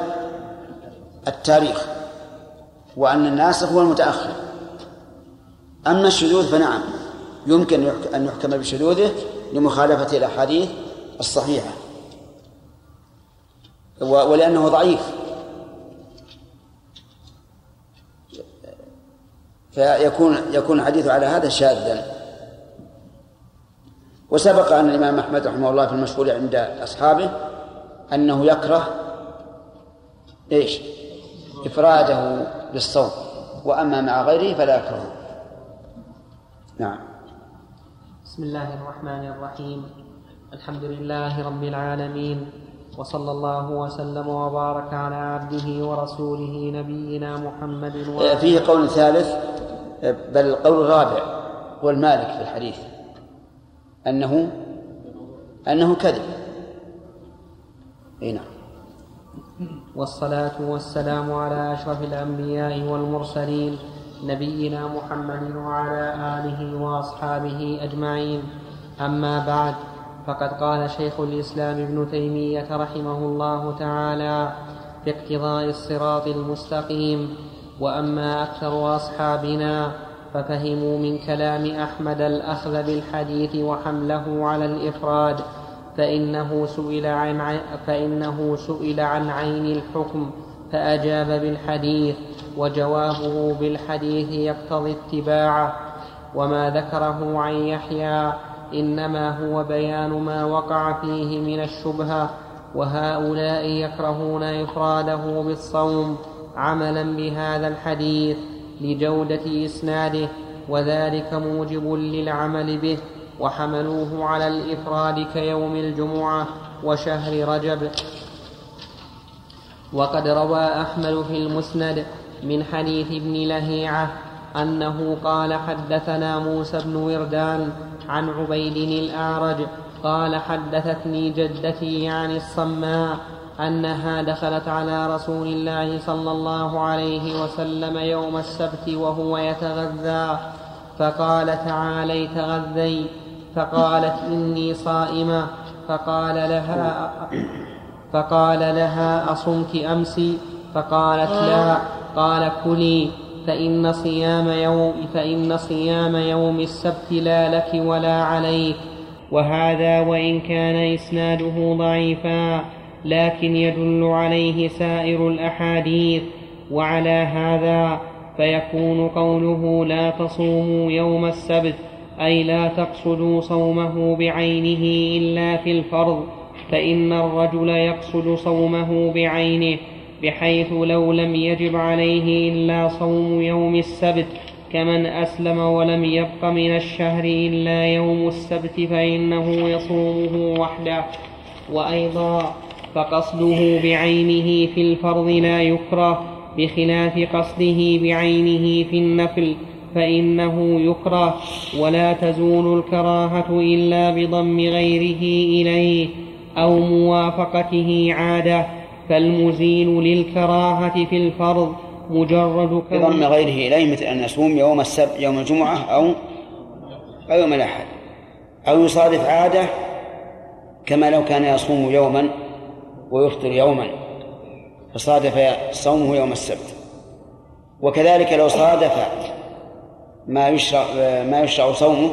التاريخ وأن الناسخ هو المتأخر. أما الشذوذ فنعم يمكن أن يحكم بشذوذه لمخالفة الأحاديث الصحيحة. ولأنه ضعيف. فيكون يكون الحديث على هذا شاذا. وسبق أن الإمام أحمد رحمه الله في المشهور عند أصحابه أنه يكره إيش؟ إفراده بالصوم. وأما مع غيره فلا يكرهه. نعم. بسم الله الرحمن الرحيم. الحمد لله رب العالمين. وصلى الله وسلم وبارك على عبده ورسوله نبينا محمد وعلى فيه قول ثالث بل القول الرابع هو المالك في الحديث. أنه أنه كذب. أي نعم. والصلاة والسلام على أشرف الأنبياء والمرسلين نبينا محمد وعلى آله وأصحابه أجمعين. أما بعد فقد قال شيخ الإسلام ابن تيمية رحمه الله تعالى في اقتضاء الصراط المستقيم وأما أكثر أصحابنا ففهموا من كلام أحمد الأخذ بالحديث وحمله على الإفراد. فإنه سئل عن فإنه سئل عن عين الحكم فأجاب بالحديث وجوابه بالحديث يقتضي اتباعه. وما ذكره عن يحيى إنما هو بيان ما وقع فيه من الشبهة. وهؤلاء يكرهون إفراده بالصوم عملا بهذا الحديث لجودة إسناده وذلك موجب للعمل به. وحملوه على الإفراد كيوم الجمعة وشهر رجب. وقد روى أحمد في المسند من حديث ابن لهيعة أنه قال حدثنا موسى بن وردان عن عبيد الأعرج قال حدثتني جدتي يعني الصماء أنها دخلت على رسول الله صلى الله عليه وسلم يوم السبت وهو يتغذى فقال تعالي تغذي فقالت إني صائمة. فقال لها فقال لها أصمت أمس؟ فقالت لا. قال كلي. فإن صيام يوم فإن صيام يوم السبت لا لك ولا عليك. وهذا وإن كان إسناده ضعيفا لكن يدل عليه سائر الأحاديث. وعلى هذا فيكون قوله لا تصوموا يوم السبت. أي لا تقصدوا صومه بعينه إلا في الفرض فإن الرجل يقصد صومه بعينه بحيث لو لم يجب عليه إلا صوم يوم السبت كمن أسلم ولم يبق من الشهر إلا يوم السبت فإنه يصومه وحده. وأيضا فقصده بعينه في الفرض لا يكره بخلاف قصده بعينه في النفل. فإنه يكره ولا تزول الكراهة إلا بضم غيره إليه أو موافقته عادة. فالمزيل للكراهة في الفرض مجرد بضم غيره إليه مثل أن يصوم يوم السبت يوم الجمعة أو أو يوم الأحد. أو يصادف عادة كما لو كان يصوم يوما ويفطر يوما فصادف صومه يوم السبت. وكذلك لو صادف ما يشرع ما يشرع صومه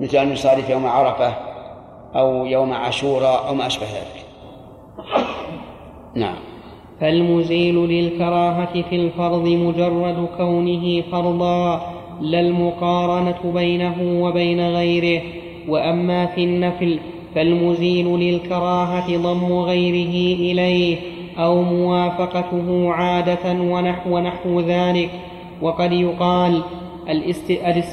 مثل أن يصادف يوم عرفة أو يوم عاشوراء أو ما أشبه ذلك. نعم. فالمزيل للكراهة في الفرض مجرد كونه فرضا لا المقارنة بينه وبين غيره. وأما في النفل فالمزيل للكراهة ضم غيره إليه أو موافقته عادة ونحو نحو ذلك. وقد يقال.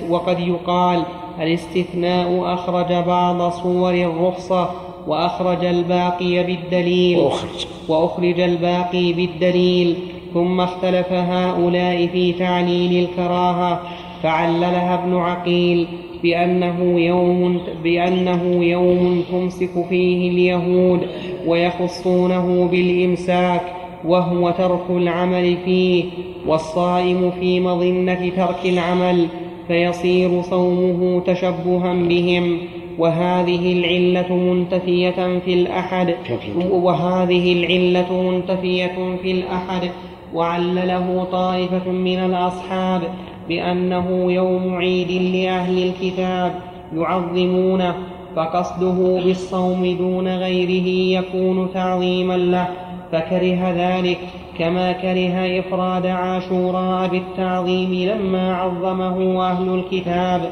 وقد يقال الاستثناء أخرج بعض صور الرخصة وأخرج الباقي بالدليل وأخرج. وأخرج الباقي بالدليل ثم اختلف هؤلاء في تعليل الكراهة فعللها ابن عقيل بأنه يوم بأنه يوم تمسك فيه اليهود ويخصونه بالإمساك. وهو ترك العمل فيه والصائم في مظنة ترك العمل فيصير صومه تشبها بهم. وهذه العلة منتفية في الأحد وهذه العلة منتفية في الأحد. وعلله طائفة من الأصحاب بأنه يوم عيد لأهل الكتاب يعظمونه فقصده بالصوم دون غيره يكون تعظيما له. فكره ذلك كما كره إفراد عاشوراء بالتعظيم لما عظمه أهل الكتاب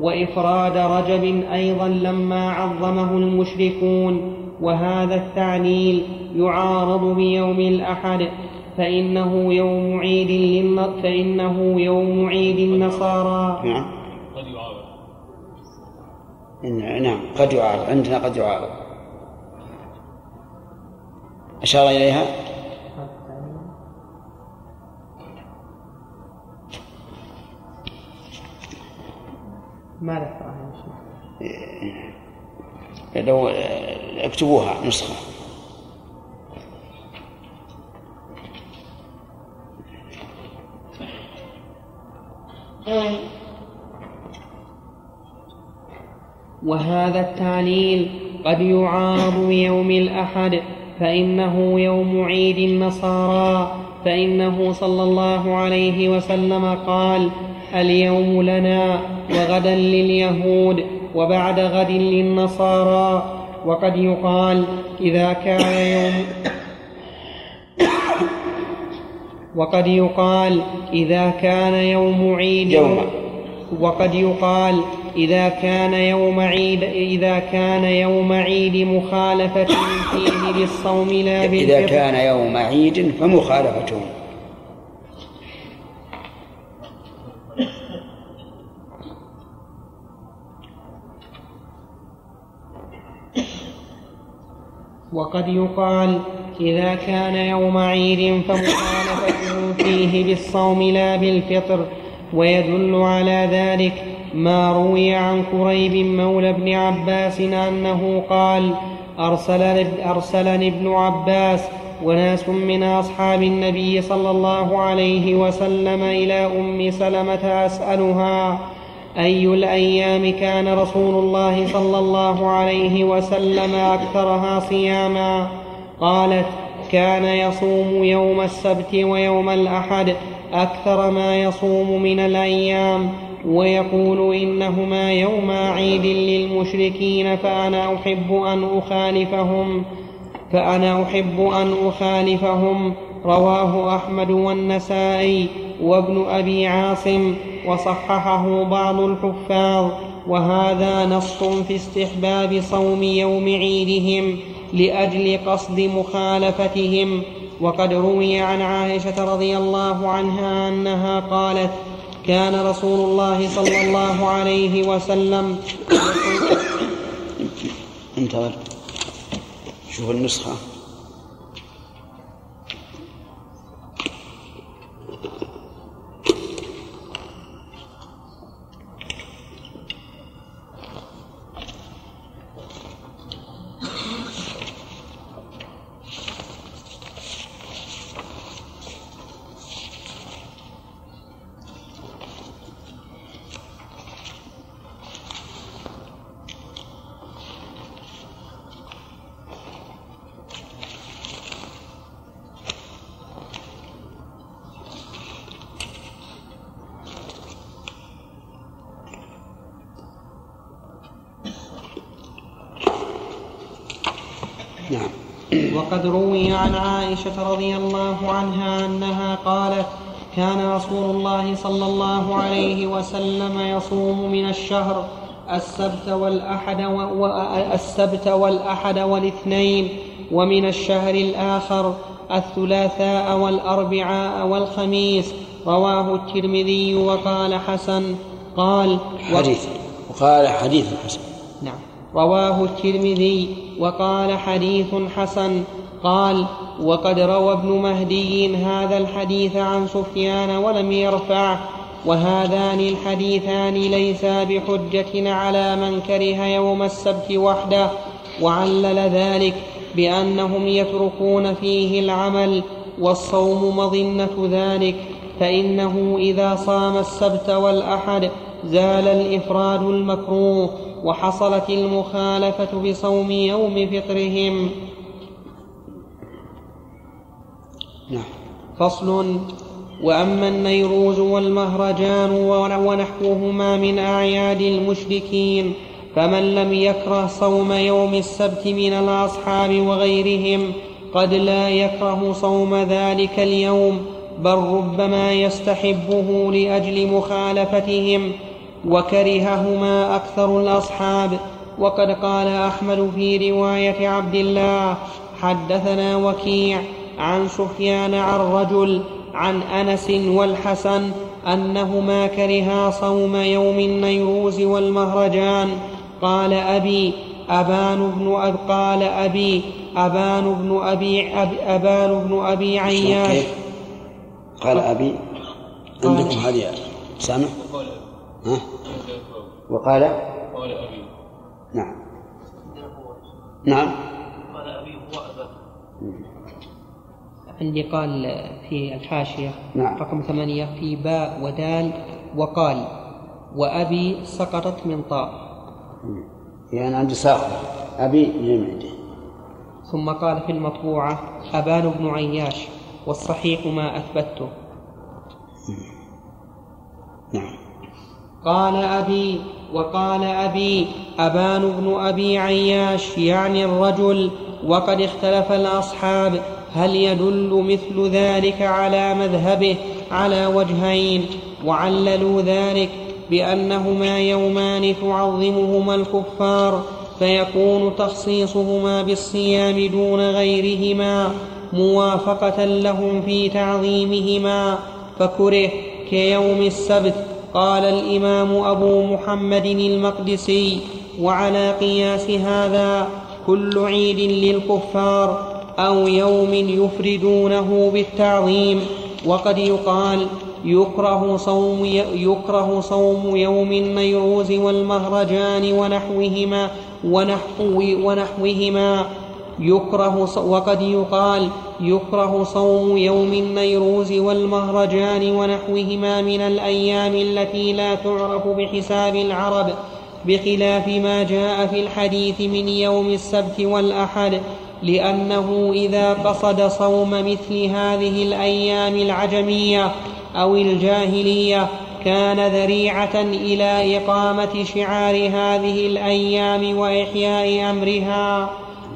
وإفراد رجب أيضا لما عظمه المشركون وهذا التعليل يعارض بيوم الأحد فإنه يوم عيد للن... فإنه يوم عيد النصارى. نعم. قد يعارض. نعم قد يعارض عندنا قد يعارض. أشار إليها؟ ما ذكرها لو اكتبوها نسخة. وهذا التعليل قد يعارض بيوم الأحد. فإنه يوم عيد النصارى فإنه صلى الله عليه وسلم قال اليوم لنا وغدا لليهود وبعد غد للنصارى وقد يقال إذا كان يوم وقد يقال إذا كان يوم عيد يوم. وقد يقال إذا كان يوم عيد إذا كان يوم عيد مخالفة فيه للصوم لا إذا بالفطر كان يوم عيد فمخالفته وقد يقال إذا كان يوم عيد فمخالفته فيه بالصوم لا بالفطر ويدل على ذلك ما روي عن كريب مولى ابن عباس أنه قال أرسلني, أرسلني ابن عباس وناس من أصحاب النبي صلى الله عليه وسلم إلى أم سلمة أسألها أي الأيام كان رسول الله صلى الله عليه وسلم أكثرها صياما؟ قالت كان يصوم يوم السبت ويوم الأحد أكثر ما يصوم من الأيام. ويقول إنهما يوم عيد للمشركين فأنا أحب أن أخالفهم فأنا أحب أن أخالفهم. رواه أحمد والنسائي وابن أبي عاصم وصححه بعض الحفاظ. وهذا نص في استحباب صوم يوم عيدهم لأجل قصد مخالفتهم. وقد روي عن عائشة رضي الله عنها أنها قالت كان رسول الله صلى الله عليه وسلم انتظر. شوف النسخة. وقد روي عن عائشة رضي الله عنها أنها قالت كان رسول الله صلى الله عليه وسلم يصوم من الشهر السبت والأحد و... السبت والأحد والاثنين ومن الشهر الآخر الثلاثاء والأربعاء والخميس. رواه الترمذي وقال حسن. قال حديث. وقال حديث حسن. نعم. رواه الترمذي وقال حديث حسن. قال وقد روى ابن مهدي هذا الحديث عن سفيان ولم يرفعه وهذان الحديثان ليسا بحجة على من كره يوم السبت وحده وعلل ذلك بأنهم يتركون فيه العمل والصوم مظنة ذلك فإنه إذا صام السبت والأحد زال الإفراد المكروه وحصلت المخالفة بصوم يوم فطرهم. نعم. فصل. وأما النيروز والمهرجان ونحوهما من أعياد المشركين فمن لم يكره صوم يوم السبت من الأصحاب وغيرهم قد لا يكره صوم ذلك اليوم بل ربما يستحبه لأجل مخالفتهم وكرههما أكثر الأصحاب. وقد قال أحمد في رواية عبد الله حدثنا وكيع عن سفيان عن رجل عن أنس والحسن أنهما كرها صوم يوم النيروز والمهرجان. قال أبي أبان بن أب قال أبي أبان بن أبي أب أبان بن أبي عياش؟ قال أبي عندكم هذه سامع ها؟ وقال قول أبي. نعم. نعم قال أبي هو أبا عندي قال في الحاشية نعم. رقم ثمانية في باء ودال وقال وأبي سقطت من طاء. يعني عندي ساقط أبي عنده ثم قال في المطبوعة أبان بن عياش والصحيح ما أثبته. نعم. قال أبي وقال أبي أبان بن أبي عياش يعني الرجل وقد اختلف الأصحاب. هل يدل مثل ذلك على مذهبه على وجهين وعللوا ذلك بأنهما يومان تعظمهما الكفار فيكون تخصيصهما بالصيام دون غيرهما موافقة لهم في تعظيمهما فكره كيوم السبت قال الإمام أبو محمد المقدسي وعلى قياس هذا كل عيد للكفار أو يوم يفردونه بالتعظيم. وقد يقال يكره صوم يكره صوم يوم النيروز والمهرجان ونحوهما ونحو ونحوهما. يكره وقد يقال يكره صوم يوم النيروز والمهرجان ونحوهما من الأيام التي لا تعرف بحساب العرب بخلاف ما جاء في الحديث من يوم السبت والأحد. لأنه إذا قصد صوم مثل هذه الأيام العجمية أو الجاهلية كان ذريعة إلى إقامة شعار هذه الأيام وإحياء أمرها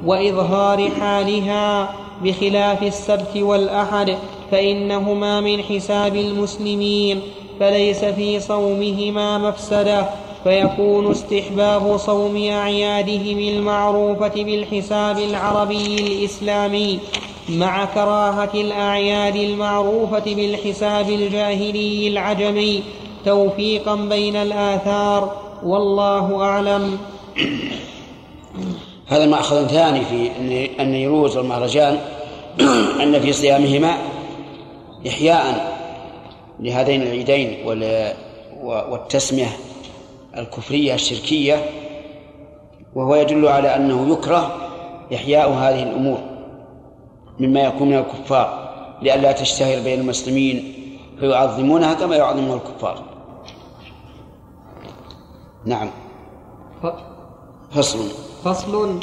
وإظهار حالها بخلاف السبت والأحد فإنهما من حساب المسلمين فليس في صومهما مفسدة فيكون استحباب صوم أعيادهم المعروفة بالحساب العربي الإسلامي مع كراهة الأعياد المعروفة بالحساب الجاهلي العجمي توفيقا بين الآثار والله أعلم. هذا مأخذ ثاني في النيروز والمهرجان أن في صيامهما إحياء لهذين العيدين والتسمية الكفرية الشركية وهو يدل على أنه يكره إحياء هذه الأمور مما يكون من الكفار لئلا تشتهر بين المسلمين فيعظمونها كما يعظمها الكفار. نعم. فصل. فصل.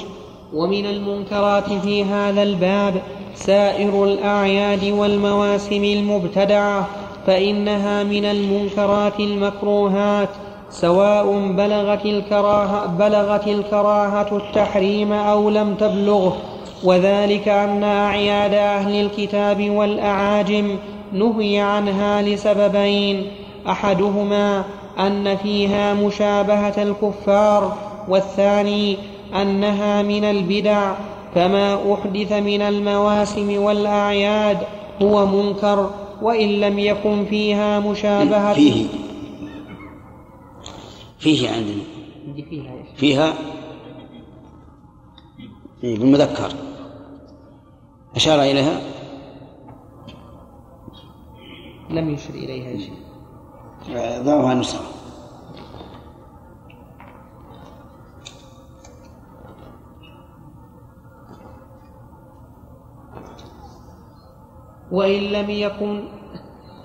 ومن المنكرات في هذا الباب سائر الأعياد والمواسم المبتدعة فإنها من المنكرات المكروهات. سواء بلغت الكراهة, بلغت الكراهة التحريم أو لم تبلغه. وذلك أن أعياد أهل الكتاب والأعاجم نهي عنها لسببين. أحدهما أن فيها مشابهة الكفار والثاني أنها من البدع. فما أحدث من المواسم والأعياد هو منكر وإن لم يكن فيها مشابهة فيه. فيه عندنا. فيها فيها فيه بالمذكر أشار إليها؟ لم يشر إليها شيء. ضعها نسخة وإن لم يكن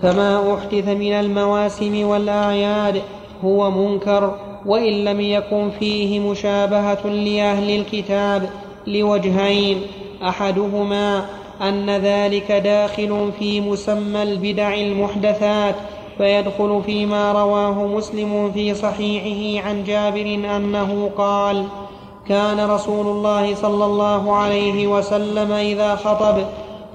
فما أحدث من المواسم والأعياد هو منكر وإن لم يكن فيه مشابهة لأهل الكتاب لوجهين أحدهما أن ذلك داخل في مسمى البدع المحدثات فيدخل فيما رواه مسلم في صحيحه عن جابر أنه قال كان رسول الله صلى الله عليه وسلم إذا خطب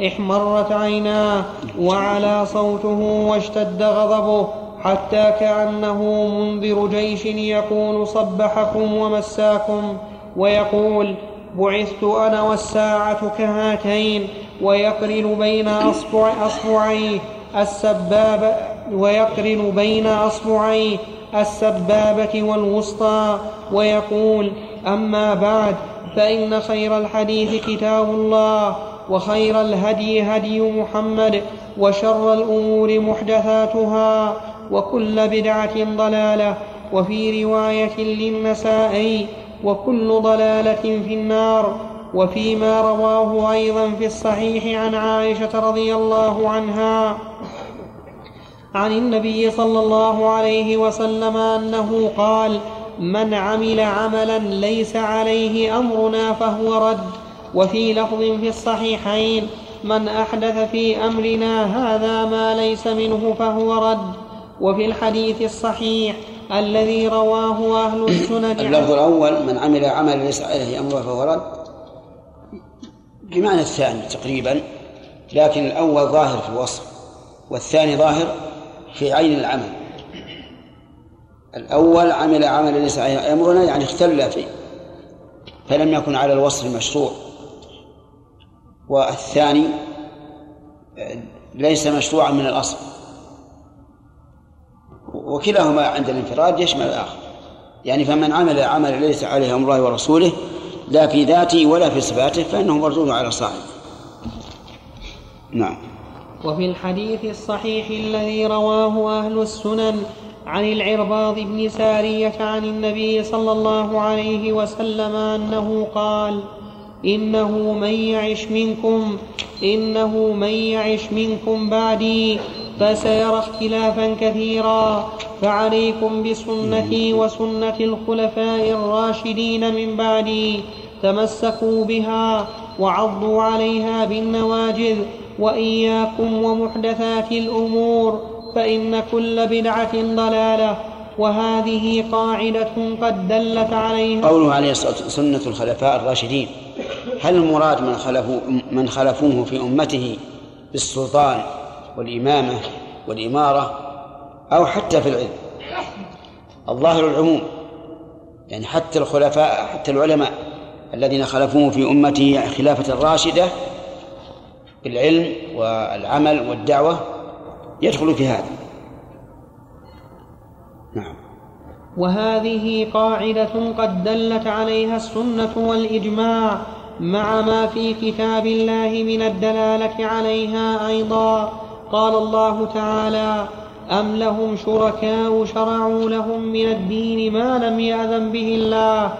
احمرت عيناه وعلى صوته واشتد غضبه حتى كأنه منذر جيش يقول صبحكم ومساكم ويقول بعثت أنا والساعة كهاتين ويقرن بين أصبع أصبعيه السبابة ويقرن بين أصبعيه السبابة والوسطى ويقول أما بعد فإن خير الحديث كتاب الله وخير الهدي هدي محمد وشر الأمور محدثاتها وكل بدعة ضلالة وفي رواية للنسائي وكل ضلالة في النار وفيما رواه أيضا في الصحيح عن عائشة رضي الله عنها عن النبي صلى الله عليه وسلم أنه قال من عمل عملا ليس عليه أمرنا فهو رد. وفي لفظ في الصحيحين من أحدث في أمرنا هذا ما ليس منه فهو رد. وفي الحديث الصحيح الذي رواه أهل السنن اللفظ الأول من عمل عملا ليس عليه أمره فهو رد. بمعنى الثاني تقريبا لكن الأول ظاهر في الوصف والثاني ظاهر في عين العمل. الأول عمل عملا ليس عليه أمرنا يعني اختل فيه فلم يكن على الوصف المشروع والثاني ليس مشروعا من الأصل. وكلاهما عند الانفراد يشمل الآخر. يعني فمن عمل عملا ليس عليه أمر الله ورسوله لا في ذاته ولا في صفاته فإنه مردود على صاحبه. نعم. وفي الحديث الصحيح الذي رواه أهل السنن عن العرباض بن سارية عن النبي صلى الله عليه وسلم أنه قال إنه من يعش منكم إنه من يعش منكم بعدي فسيرى اختلافا كثيرا. فعليكم بسنتي وسنة الخلفاء الراشدين من بعدي. تمسكوا بها وعضوا عليها بالنواجذ وإياكم ومحدثات الأمور فإن كل بدعة ضلالة. وهذه قاعدة قد دلت عليها. قوله عليه الصلاة والسلام سنة الخلفاء الراشدين. هل المراد من خلفوا من خلفوه في أمته بالسلطان والإمامة والإمارة أو حتى في العلم. الظاهر العموم يعني حتى الخلفاء حتى العلماء الذين خلفوه في أمته خلافة راشدة بالعلم والعمل والدعوة يدخل في هذا. نعم. وهذه قاعدة قد دلت عليها السنة والإجماع مع ما في كتاب الله من الدلالة عليها أيضا. قال الله تعالى أم لهم شركاء شرعوا لهم من الدين ما لم يأذن به الله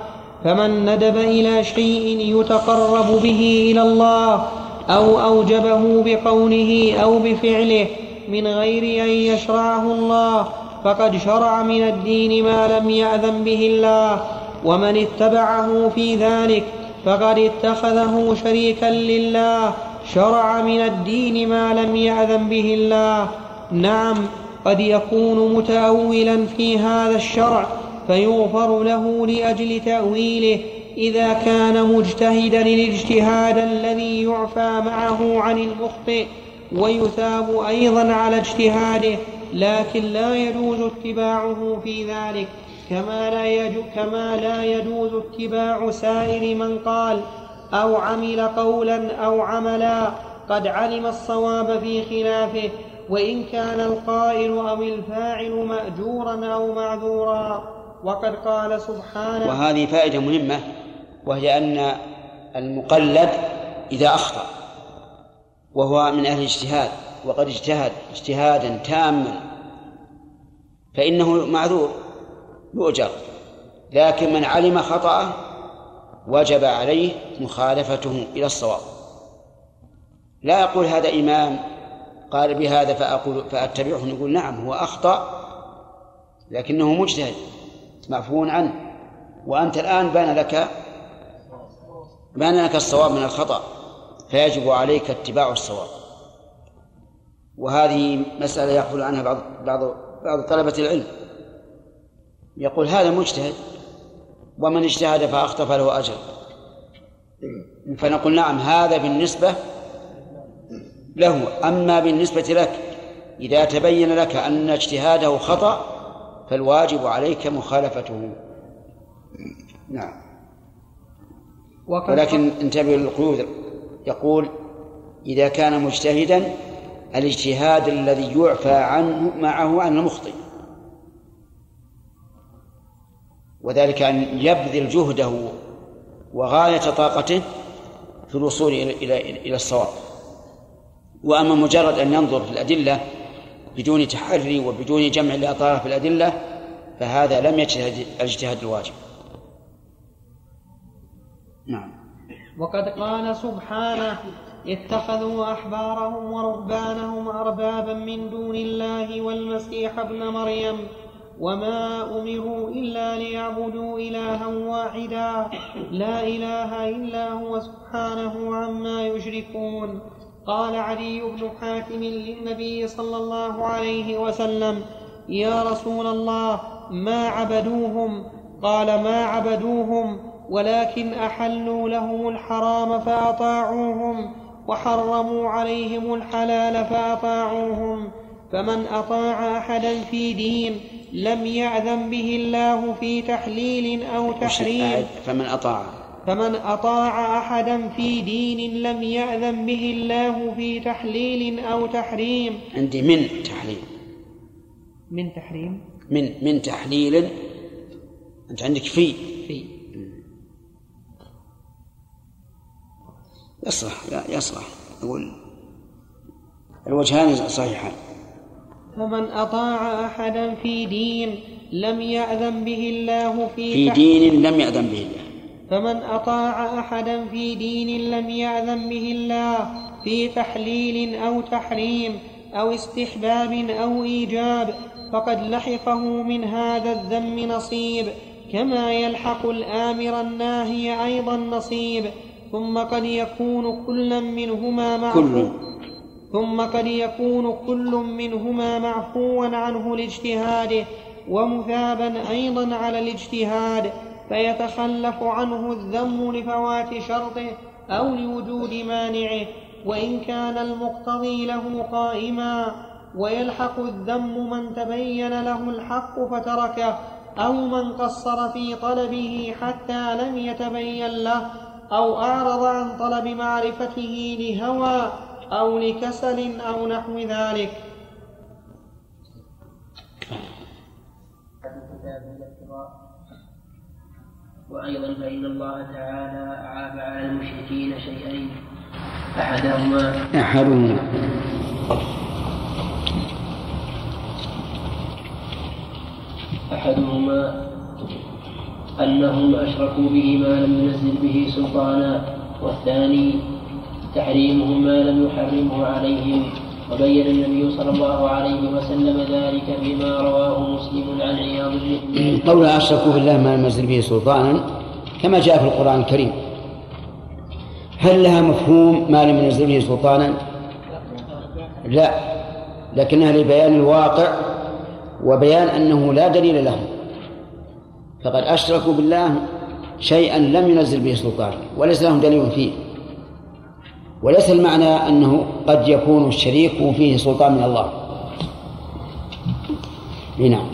فمن ندب إلى شيء يتقرب به إلى الله أو أوجبه بقوله أو بفعله من غير أن يشرعه الله فقد شرع من الدين ما لم يأذن به الله ومن اتبعه في ذلك فقد اتخذه شريكا لله شرع من الدين ما لم يأذن به الله. نعم قد يكون متأولا في هذا الشرع فيغفر له لأجل تأويله إذا كان مجتهدا الاجتهاد الذي يعفى معه عن المخطئ ويثاب أيضا على اجتهاده لكن لا يجوز اتباعه في ذلك. كما لا كما لا يجوز اتباع سائر من قال أو عمل قولا أو عملا قد علم الصواب في خلافه وإن كان القائل أو الفاعل مأجورا أو معذورا. وقد قال سبحانه وهذه فائدة مهمة وهي أن المقلد إذا أخطأ وهو من أهل الاجتهاد وقد اجتهد اجتهادا تاما فإنه معذور يؤجر. لكن من علم خطأه وجب عليه مخالفته إلى الصواب. لا يقول هذا إمام قال بهذا فأقول فأتبعه نقول نعم هو أخطأ لكنه مجتهد معفو عنه. وأنت الآن بان لك بان لك الصواب من الخطأ فيجب عليك اتباع الصواب. وهذه مسألة يغفل عنها بعض بعض بعض طلبة العلم. يقول هذا مجتهد ومن اجتهد فأخطأ فله أجر. فنقول نعم هذا بالنسبة له. أما بالنسبة لك إذا تبين لك أن اجتهاده خطأ فالواجب عليك مخالفته. نعم. ولكن انتبه للقيود. يقول إذا كان مجتهدا الاجتهاد الذي يعفى عنه معه عن المخطئ. وذلك أن يبذل جهده وغاية طاقته في الوصول إلى إلى إلى الصواب. وأما مجرد أن ينظر في الأدلة بدون تحري وبدون جمع الأطراف في الأدلة فهذا لم يجتهد الاجتهاد الواجب. نعم. وقد قال سبحانه اتخذوا أحبارهم ورهبانهم أربابا من دون الله والمسيح ابن مريم. وما امروا الا ليعبدوا الها واحدا. لا اله الا هو سبحانه عما يشركون. قال علي بن حاتم للنبي صلى الله عليه وسلم يا رسول الله ما عبدوهم؟ قال ما عبدوهم ولكن احلوا لهم الحرام فاطاعوهم وحرموا عليهم الحلال فاطاعوهم فمن اطاع احدا في دين لم ياذن به الله في تحليل أو تحريم. فمن أطاع. فمن أطاع أحدا في دين لم يأذن به الله في تحليل أو تحريم. عندي من تحليل. من تحريم؟ من من تحليل. أنت عندك في. في. يصلح يصلح. أقول الوجهان صحيحان. فمن أطاع أحدا في دين لم يأذن به الله في, في دين لم يأذن به الله. فمن أطاع أحدا في دين لم يأذن به الله في تحليل أو تحريم أو استحباب أو إيجاب فقد لحقه من هذا الذم نصيب كما يلحق الآمر الناهي أيضا نصيب ثم قد يكون كلا منهما معفو كل ثم قد يكون كل منهما معفوا عنه لاجتهاده ومثابا أيضا على الاجتهاد فيتخلف عنه الذم لفوات شرطه أو لوجود مانعه وإن كان المقتضي له قائما ويلحق الذم من تبين له الحق فتركه أو من قصر في طلبه حتى لم يتبين له أو أعرض عن طلب معرفته لهوى أو لكسل أو نحو ذلك. وأيضا فإن الله تعالى أعاب على المشركين شيئين. أحدهما أحدهما. أحدهما أنهم أشركوا به ما لم ينزل به سلطانا والثاني تحريمهم ما لم يحرمه عليهم وبين النبي صلى الله عليه وسلم ذلك فيما رواه مسلم عن عياض بن قول أشركوا بالله ما لم ينزل به سلطانا كما جاء في القرآن الكريم. هل لها مفهوم ما لم ينزل به سلطانا؟ لا لكنها لبيان الواقع وبيان أنه لا دليل له. فقد أشركوا بالله شيئا لم ينزل به سلطان وليس لهم دليل فيه. وليس المعنى أنه قد يكون الشريك فيه سلطان من الله. إي نعم.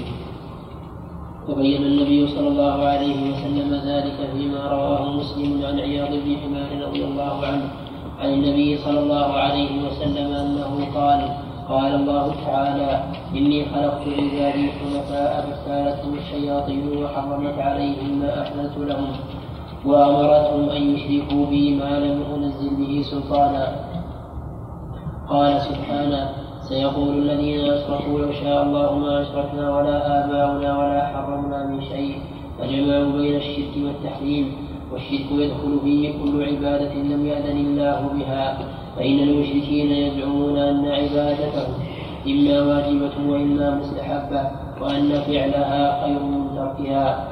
وبين النبي صلى الله عليه وسلم ذلك فيما رواه مسلم عن عياض بن حمار رضي الله عنه عن النبي صلى الله عليه وسلم أنه قال قال الله تعالى إني خلقت عبادي حنفاء فاختالتهم الشياطين وحرمت عليهم ما أحللت لهم. وأمرتهم أن يشركوا بي ما لم انزل به سلطانا. قال سبحانه سيقول الذين أشركوا لو شاء الله ما أشركنا ولا آباؤنا ولا حرمنا من شيء فجمعوا بين الشرك والتحريم والشرك يدخل فيه كل عبادة لم يأذن الله بها فإن المشركين يزعمون أن عبادتهم إما واجبة وإما مستحبة وأن فعلها خير من تركها.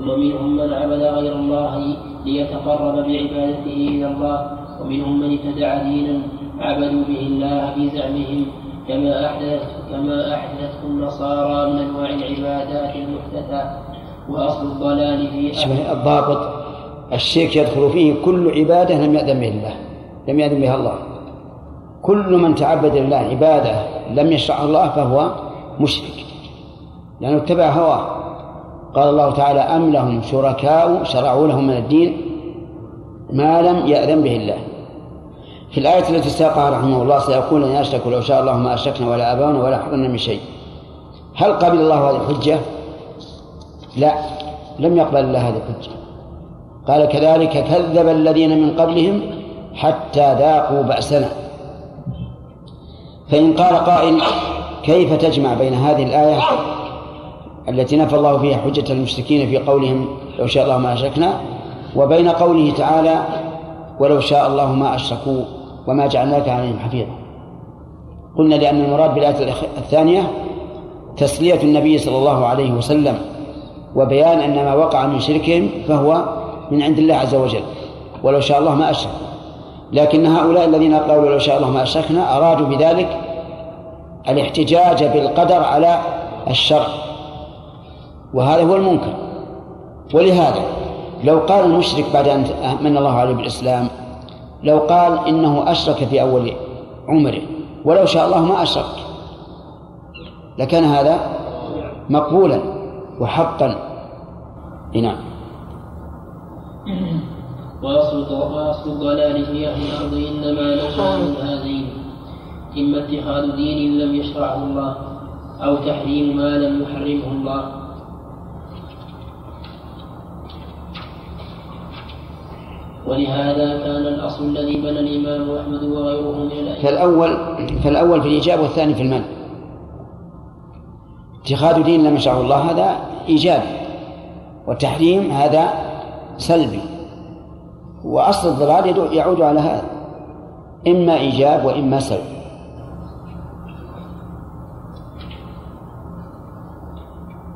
ثم منهم من عبد غير الله ليتقرب بعبادته إلى الله ومنهم من ابتدع دينا عبدوا به الله بزعمهم كما أحدث كما أحدثه النصارى من أنواع العبادات المحدثة. وأصل الضلال في الضابط. الشرك يدخل فيه كل عبادة لم يأذن به الله لم يأذن بها الله. كل من تعبد لله عبادة لم يشرعها الله فهو مشرك لأنه اتبع هواه. قال الله تعالى أم لهم شركاء شرعوا لهم من الدين ما لم يأذن به الله. في الآية التي ساقها رحمه الله سيقول أن أشركوا لو شاء الله ما أشركنا ولا آباؤنا ولا حرمنا من شيء. هل قبل الله هذه الحجة؟ لا لم يقبل الله هذه الحجة. قال كذلك كذب الذين من قبلهم حتى ذاقوا بأسنا. فإن قال قائل كيف تجمع بين هذه الآية التي نفى الله فيها حجة المشركين في قولهم لو شاء الله ما أشركنا وبين قوله تعالى ولو شاء الله ما أشركوا وما جعلناك عليهم حفيظا قلنا لأن المراد بالآية الثانية تسلية النبي صلى الله عليه وسلم وبيان أن ما وقع من شركهم فهو من عند الله عز وجل ولو شاء الله ما أشرك لكن هؤلاء الذين قالوا لو شاء الله ما أشركنا أرادوا بذلك الاحتجاج بالقدر على الشرع وهذا هو المنكر. ولهذا لو قال المشرك بعد أن من الله عليه بالإسلام لو قال إنه أشرك في أول عمره ولو شاء الله ما أشرك. لكان هذا مقبولا وحقا. نعم. وأصل في أهل الأرض إنما نشأ من هذين إما اتخاذ دين لم يشرعه الله أو تحريم ما لم يحرمه الله. ولهذا كان الأصل الذي بنى الإمام أحمد وغيره من الأئمة. فالأول فالأول في الإيجاب والثاني في المنع. اتخاذ دين لم يشرعه الله هذا إيجابي والتحريم هذا سلبي. وأصل الضلال يعود على هذا. إما إيجاب وإما سلب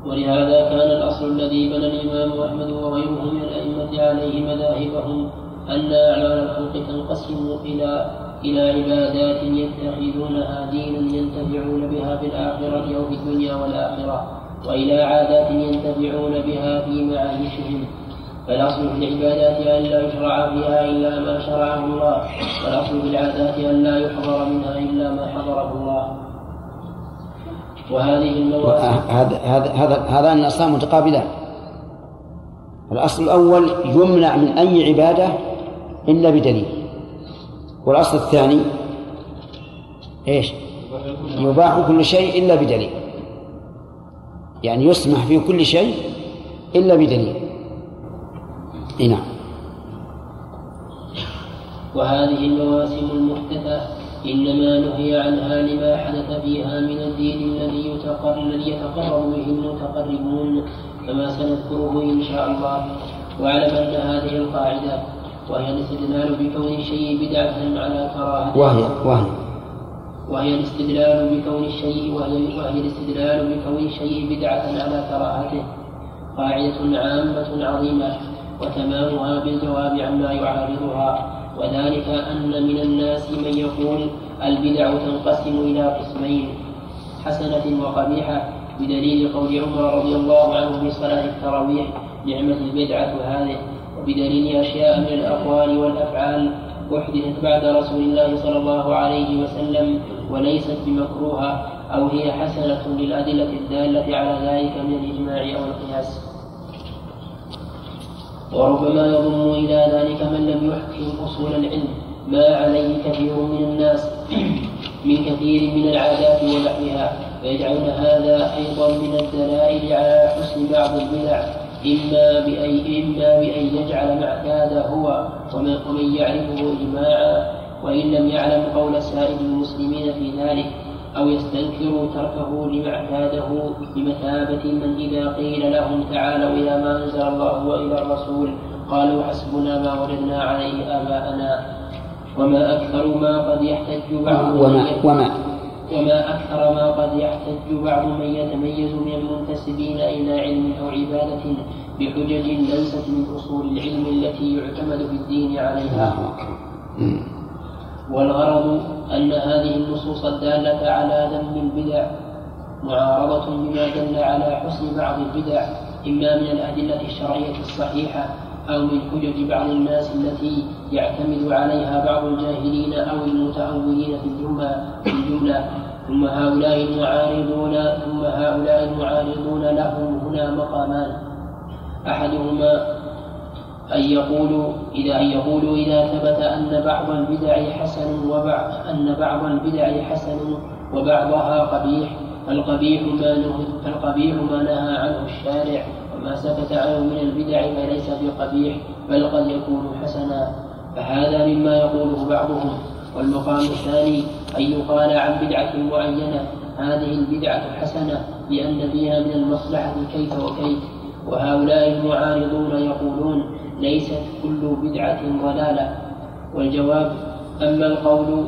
ولهذا كان الأصل الذي بنى الإمام أحمد وغيره من الأئمة عليه مذاهبهم أن أعمال الخلق تنقسم إلى إلى عبادات يتخذونها دينا ينتفعون بها في الآخرة أو في الدنيا والآخرة وإلى عادات ينتفعون بها في معايشهم. فالأصل في العبادات أن لا يشرع فيها إلا ما شرعه الله والأصل في العادات أن لا يحضر منها إلا ما حضره الله. وهذه المواسم هذا هذا هذا هذان الأصلان متقابلان. الأصل الأول يمنع من أي عبادة إلا بدليل. والأصل الثاني إيش؟ يباح كل شيء إلا بدليل. يعني يسمح في كل شيء إلا بدليل. نعم. وهذه المواسم المحدثة إنما نهي عنها لما حدث فيها من الدين الذي يتقر الذي يتقرب به المتقربون كما سنذكره إن شاء الله. واعلم أن هذه القاعدة وهي الاستدلال بكون الشيء بدعة على كراهة وهي وهي. وهي الاستدلال بكون الشيء وهي, وهي الاستدلال بكون الشيء بدعة على كراهته قاعدة عامة عظيمة وتمامها بالجواب عما يعارضها. وذلك أن من الناس من يقول البدع تنقسم إلى قسمين حسنة وقبيحة بدليل قول عمر رضي الله عنه في صلاة التراويح نعمة البدعة هذه. وبدليل أشياء من الأقوال والأفعال أحدثت بعد رسول الله صلى الله عليه وسلم وليست بمكروهة أو هي حسنة للأدلة الدالة على ذلك من الإجماع أو القياس. وربما يضم إلى ذلك من لم يحكم أصول العلم. ما عليه كثير من الناس من كثير من العادات ونحوها فيجعلون هذا أيضا من الدلائل على حسن بعض البدع. إما بأي إما بأن يجعل ما اعتاد هو ومن يعرفه إجماعا وإن لم يعلم قول سائر المسلمين في ذلك. أو يستنكروا تركه لما اعتاده بمثابة من إذا قيل لهم تعالوا إلى ما أنزل الله وإلى الرسول قالوا حسبنا ما وجدنا عليه آباءنا وما أكثر ما قد يحتج بعض وما وما وما أكثر ما قد يحتج بعض من يتميز من المنتسبين إلى علم أو عبادة بحجج ليست من أصول العلم التي يعتمد في الدين عليها. والغرض أن هذه النصوص الدالة على ذم البدع معارضة بما دل على حسن بعض البدع إما من الأدلة الشرعية الصحيحة أو من حجج بعض الناس التي يعتمد عليها بعض الجاهلين أو المتأولين في الجملة في الجملة. ثم هؤلاء المعارضون ثم هؤلاء المعارضون لهم هنا مقامان. أحدهما أن يقولوا إذا أن يقولوا إذا ثبت أن بعض البدع حسن وبعض أن بعض البدع حسن وبعضها قبيح فالقبيح ما فالقبيح ما نهى عنه الشارع وما سكت عنه من البدع فليس بقبيح بل قد يكون حسنا. فهذا مما يقوله بعضهم. والمقام الثاني أن يقال عن بدعة معينة هذه البدعة حسنة لأن فيها من المصلحة كيف وكيف. وهؤلاء المعارضون يقولون ليست كل بدعة ضلالة والجواب أما القول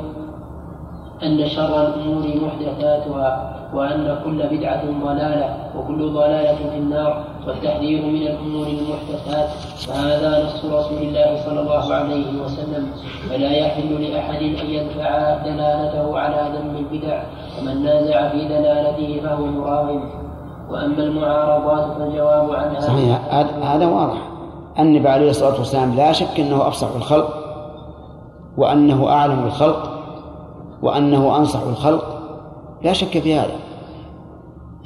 أن شر الأمور محدثاتها وأن كل بدعة ضلالة وكل ضلالة في النار والتحذير من الأمور المحدثات وهذا نص رسول الله صلى الله عليه وسلم فلا يحل لأحد أن يدفع دلالته على ذم البدع ومن نازع في دلالته فهو مراغم وأما المعارضات فالجواب عنها صحيح هذا واضح. النبي عليه الصلاة والسلام لا شك أنه أفصح الخلق وأنه أعلم الخلق وأنه أنصح الخلق. لا شك في هذا.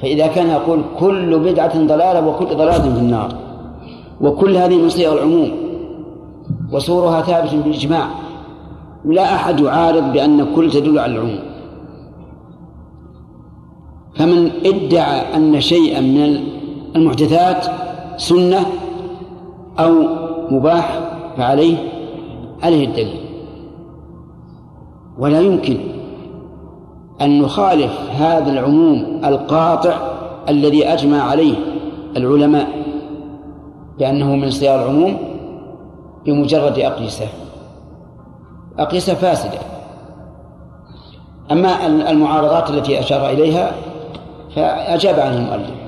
فإذا كان يقول كل بدعة ضلالة وكل ضلالة في النار وكل هذه من صيغ العموم وصورها ثابت بالإجماع لا أحد يعارض بأن كل تدل على العموم. فمن ادعى أن شيئا من المحدثات سنة أو مباح فعليه عليه الدليل. ولا يمكن أن نخالف هذا العموم القاطع الذي أجمع عليه العلماء بأنه من صياغ العموم بمجرد أقيسة. أقيسة فاسدة. أما المعارضات التي أشار إليها فأجاب عنها المؤلف.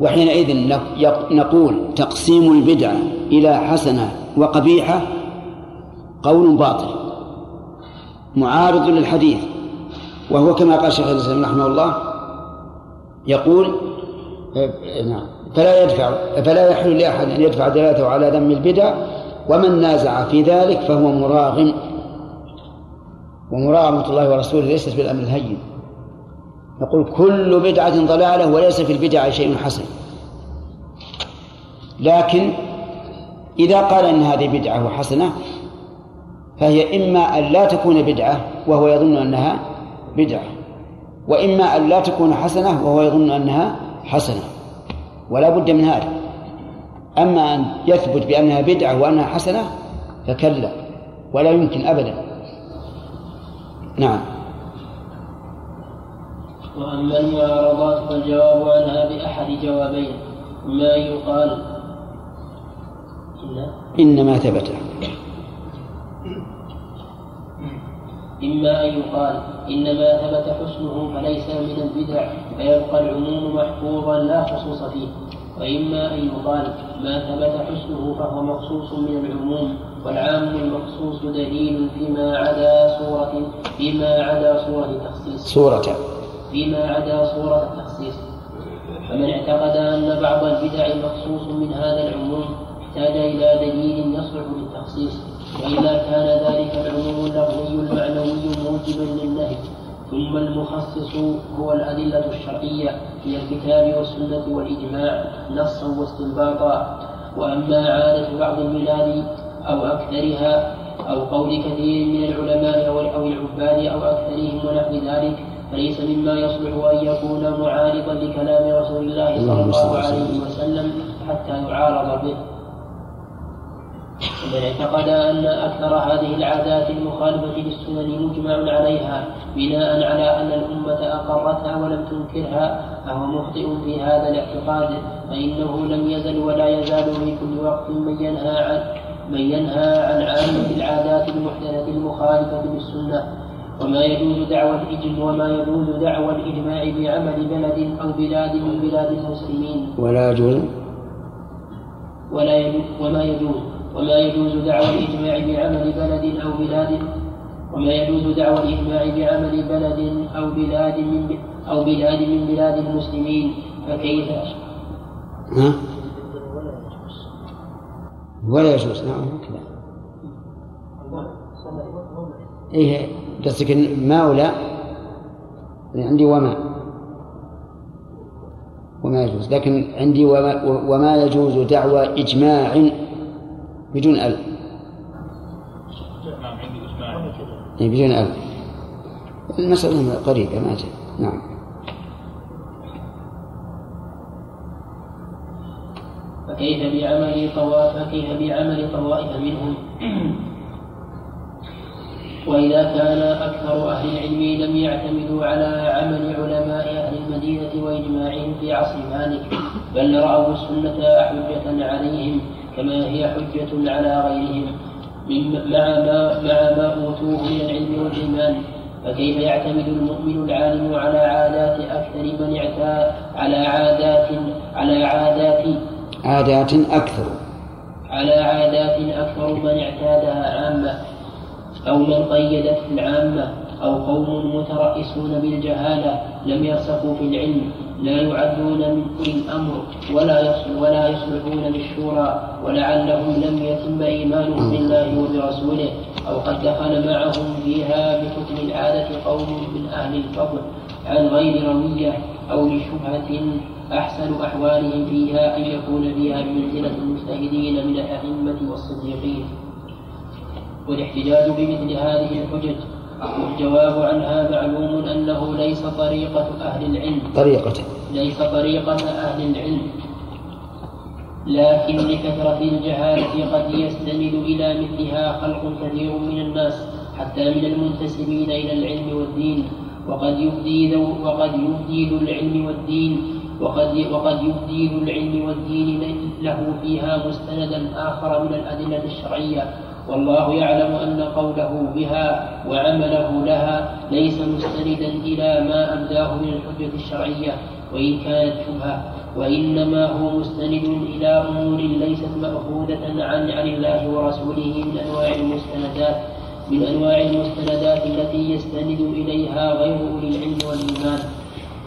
وحينئذ نقول تقسيم البدعة إلى حسنة وقبيحة قول باطل معارض للحديث وهو كما قال شيخ الإسلام رحمه الله يقول نعم فلا يدفع فلا يحل لأحد أن يدفع دلالته على ذم البدع ومن نازع في ذلك فهو مراغم ومراغمة الله ورسوله ليست بالأمر الهين نقول كل بدعة ضلالة وليس في البدع شيء حسن. لكن إذا قال إن هذه بدعة وحسنة فهي إما أن لا تكون بدعة وهو يظن أنها بدعة وإما أن لا تكون حسنة وهو يظن أنها حسنة. ولا بد من هذا. أما أن يثبت بأنها بدعة وأنها حسنة فكلا ولا يمكن أبدا. نعم. وأما المعارضات فالجواب عنها بأحد جوابين. ما يقال؟ إنما ثبت. إما أن يقال إنما ثبت حسنه فليس من البدع فيبقى العموم محفوظا لا خصوص فيه. وإما أن يقال ما ثبت حسنه فهو مخصوص من العموم والعام المخصوص دليل فيما عدا صورة فيما عدا صورة تخصيص. صورة. فيما عدا صورة التخصيص. فمن اعتقد أن بعض البدع مخصوص من هذا العموم احتاج إلى دليل يصلح للتخصيص وإذا كان ذلك العموم اللفظي المعنوي موجبا للنهي. ثم المخصص هو الأدلة الشرعية من الكتاب والسنة والإجماع نصا واستنباطا. وأما عادة بعض البلاد أو أكثرها أو قول كثير من العلماء أو العباد أو أكثرهم ونحو ذلك فليس مما يصلح أن يكون معارضا لكلام رسول الله صلى الله عليه وسلم. حتى يعارض به. ومن اعتقد أن أكثر هذه العادات المخالفة للسنن مجمع عليها بناء على أن الأمة أقرتها ولم تنكرها فهو مخطئ في هذا الاعتقاد فإنه لم يزل ولا يزال في كل وقت من ينهى عن من ينهى عن عامة العادات المحدثة المخالفة للسنة. وما يجوز دعوى الإجماع وما يجوز دعوى الإجماع بعمل بلد أو بلاد من بلاد المسلمين. ولا يجوز. ولا يجوز وما يجوز وما يجوز دعوى الإجماع بعمل بلد أو بلاد وما يجوز دعوى الإجماع بعمل بلد أو بلاد من أو بلاد من بلاد المسلمين. فكيف؟ ها؟ ولا يجوز. نعم كذا. إيه. قصدك ما ولا عندي وما. وما يجوز. لكن عندي وما, وما يجوز دعوى إجماع بدون أل. نعم عندي إجماع. إيه، بدون أل. المسألة قريبة ما جاء نعم. فكيف بعمل طوائف فكيف بعمل طوائف منهم؟ وإذا كان أكثر أهل العلم لم يعتمدوا على عمل علماء أهل المدينة وإجماعهم في عصر مالك بل رأوا السنة حجة عليهم كما هي حجة على غيرهم. مع ما مع ما أوتوه من العلم والإيمان فكيف يعتمد المؤمن العالم على عادات أكثر من اعتاد على عادات على عادات عادات أكثر. على عادات أكثر من اعتادها عامة؟ أو من قيدته العامة أو قوم مترئسون بالجهالة لم يرسخوا في العلم لا يعدون من أولي الأمر ولا ولا يصلحون للشورى ولعلهم لم يتم إيمانهم بالله وبرسوله أو قد دخل معهم فيها بحكم العادة قوم من أهل الفضل عن غير روية أو لشبهة أحسن أحوالهم فيها أن يكون فيها بمنزلة المجتهدين من الأئمة والصديقين. والاحتجاج بمثل هذه الحجج. والجواب عنها معلوم أنه ليس طريقة أهل العلم. طريقة. ليس طريقة أهل العلم. لكن لكثرة الجهالة قد يستند إلى مثلها خلق كثير من الناس حتى من المنتسبين إلى العلم والدين. وقد يفدي ذو وقد يفدي ذو العلم والدين وقد وقد يفدي ذو العلم والدين له فيها مستندا آخر من الأدلة الشرعية. والله يعلم أن قوله بها وعمله لها ليس مستندا إلى ما أبداه من الحجة الشرعية وإن كانت شبهة وإنما هو مستند إلى أمور ليست مأخوذة عن عن الله ورسوله من أنواع المستندات من أنواع المستندات التي يستند إليها غير أولي العلم والإيمان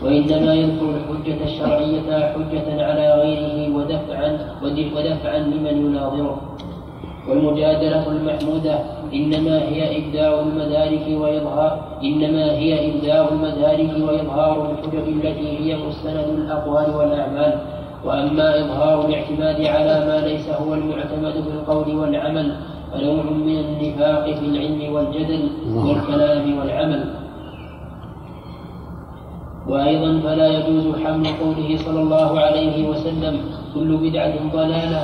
وإنما يذكر الحجة الشرعية حجة على غيره ودفعا ودفعا لمن يناظره. والمجادلة المحمودة إنما هي إبداع المدارك وإظهار إنما هي إبداع المدارك وإظهار الحجج التي هي مستند الأقوال والأعمال. وأما إظهار الاعتماد على ما ليس هو المعتمد في القول والعمل فنوع من النفاق في العلم والجدل والكلام والعمل. وأيضا فلا يجوز حمل قوله صلى الله عليه وسلم كل بدعة ضلالة.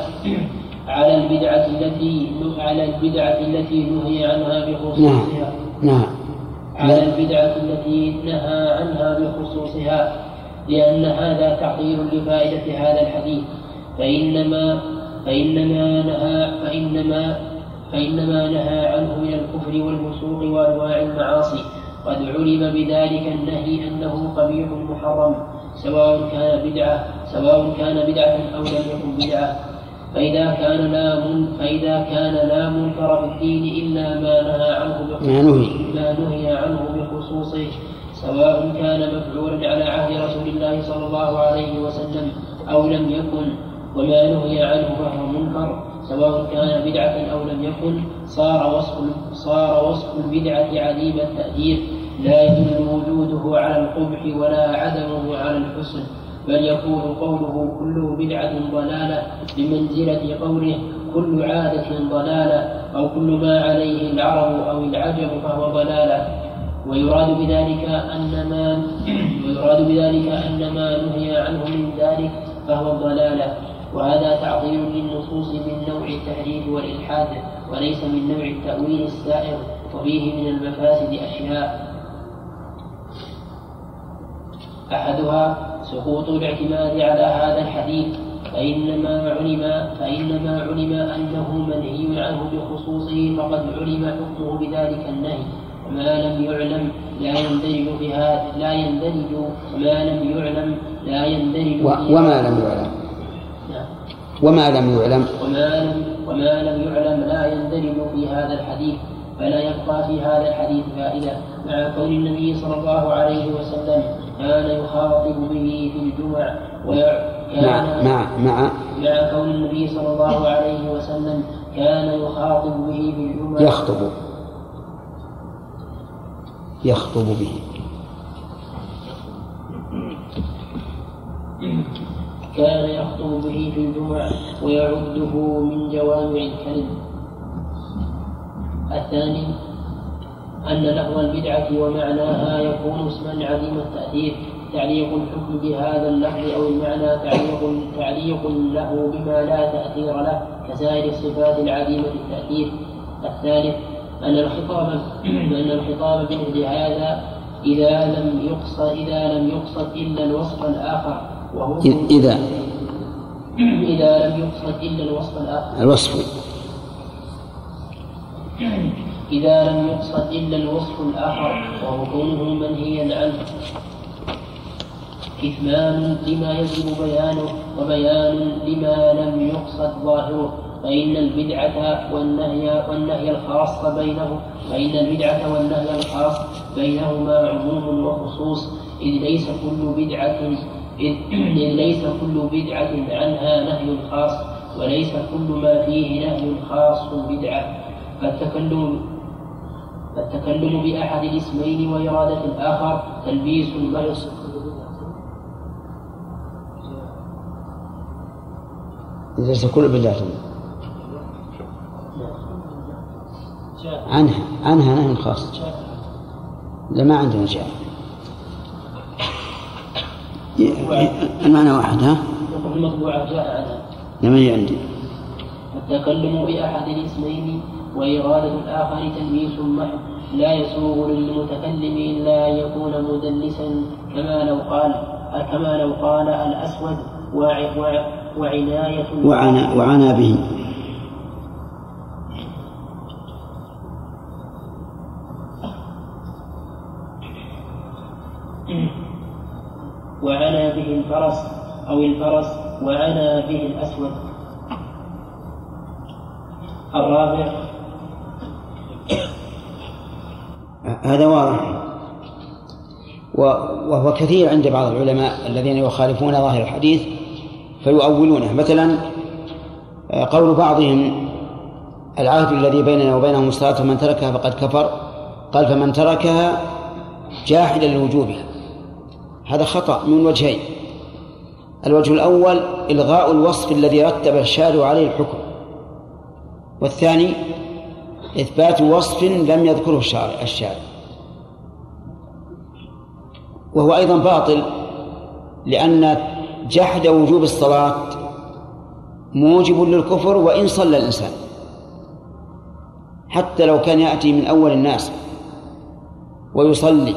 على البدعة التي على البدعة التي نهي عنها بخصوصها. نعم نعم. على البدعة التي نهى عنها بخصوصها لأن هذا تعطيل لفائدة هذا الحديث. فإنما فإنما نهى فإنما فإنما نهى عنه من الكفر والفسوق وأنواع المعاصي. قد علم بذلك النهي أنه قبيح محرم سواء كان بدعة سواء كان بدعة أو لم يكن بدعة. فإذا كان لا من فإذا كان لا منكر في الدين إلا ما نهى عنه بخصوصه ما نهي. عنه بخصوصه سواء كان مفعولا على عهد رسول الله صلى الله عليه وسلم أو لم يكن وما نهي عنه فهو منكر سواء كان بدعة أو لم يكن صار وصف صار وصف البدعة عديم التأثير لا يدل وجوده على القبح ولا عدمه على الحسن. بل يكون قوله كل بدعة ضلالة بمنزلة قوله كل عادة ضلالة أو كل ما عليه العرب أو العجم فهو ضلالة. ويراد بذلك أن ما ويراد بذلك أن ما نهي عنه من ذلك فهو الضلالة وهذا تعطيل للنصوص من نوع التحريف والإلحاد وليس من نوع التأويل السائر وفيه من المفاسد أشياء. أحدها سقوط الاعتماد على هذا الحديث فإنما علم فإنما علم أنه منهي عنه بخصوصه فقد علم حكمه بذلك النهي. وما لم يعلم لا يندرج في هذا لا يندرج وما لم يعلم لا يندرج وما لم يعلم. نعم. وما لم يعلم. وما لم وما لم يعلم لا يندرج في هذا الحديث فلا يبقى في هذا الحديث فائدة. مع كون النبي صلى الله عليه وسلم كان يخاطب به في الجمع مع مع مع مع كون النبي صلى الله عليه وسلم كان يخاطب به في الجمع. يخطب. يخطب به. كان يخطب به في الجمع ويعده من جوامع الكلم الثاني أن لفظ البدعة ومعناها يكون اسما عديم التأثير تعليق الحكم بهذا اللفظ أو المعنى تعليق تعليق له بما لا تأثير له كسائر الصفات العديمة التأثير. الثالث أن الخطاب أن الخطاب بمثل هذا إذا لم يقصد إذا لم يقصد إلا الوصف الآخر وهو إذا إذا لم يقصد إلا الوصف الآخر. الوصف. إذا لم يقصد إلا الوصف الآخر وهو كونه منهيا عنه. إتمام لما يجب بيانه وبيان لما لم يقصد ظاهره. فإن البدعة والنهي والنهي الخاص بينه فإن البدعة والنهي الخاص بينهما عموم وخصوص. إذ ليس كل بدعة إذ ليس كل بدعة عنها نهي خاص وليس كل ما فيه نهي خاص بدعة. فالتكلم فالتكلم بأحد الاسمين وإرادة الآخر تلبيس محض ليس كل بدعة عنها عنها نهي خاص. لا ما عندنا جاء المعنى واحد ها؟ المطبوعة جاء عنها لما هي عندي التكلم بأحد الاسمين وإرادة الآخر تلبيس محض لا يسوغ للمتكلم إلا أن يكون مدلسا. كما لو قال كما لو قال الأسود وع- وع- وعناية وعنا وعنا به. وعنا به الفرس أو الفرس وعنا به الأسود. الرابع هذا واضح. وهو كثير عند بعض العلماء الذين يخالفون ظاهر الحديث فيؤولونه. مثلا آه، قول بعضهم العهد الذي بيننا وبينهم الصلاة فمن تركها فقد كفر. قال فمن تركها جاحدا لوجوبها. هذا خطأ من وجهين. الوجه الأول إلغاء الوصف الذي رتب الشارع عليه الحكم. والثاني إثبات وصف لم يذكره الشارع الشارع. وهو أيضا باطل لأن جحد وجوب الصلاة موجب للكفر وإن صلى الإنسان. حتى لو كان يأتي من أول الناس ويصلي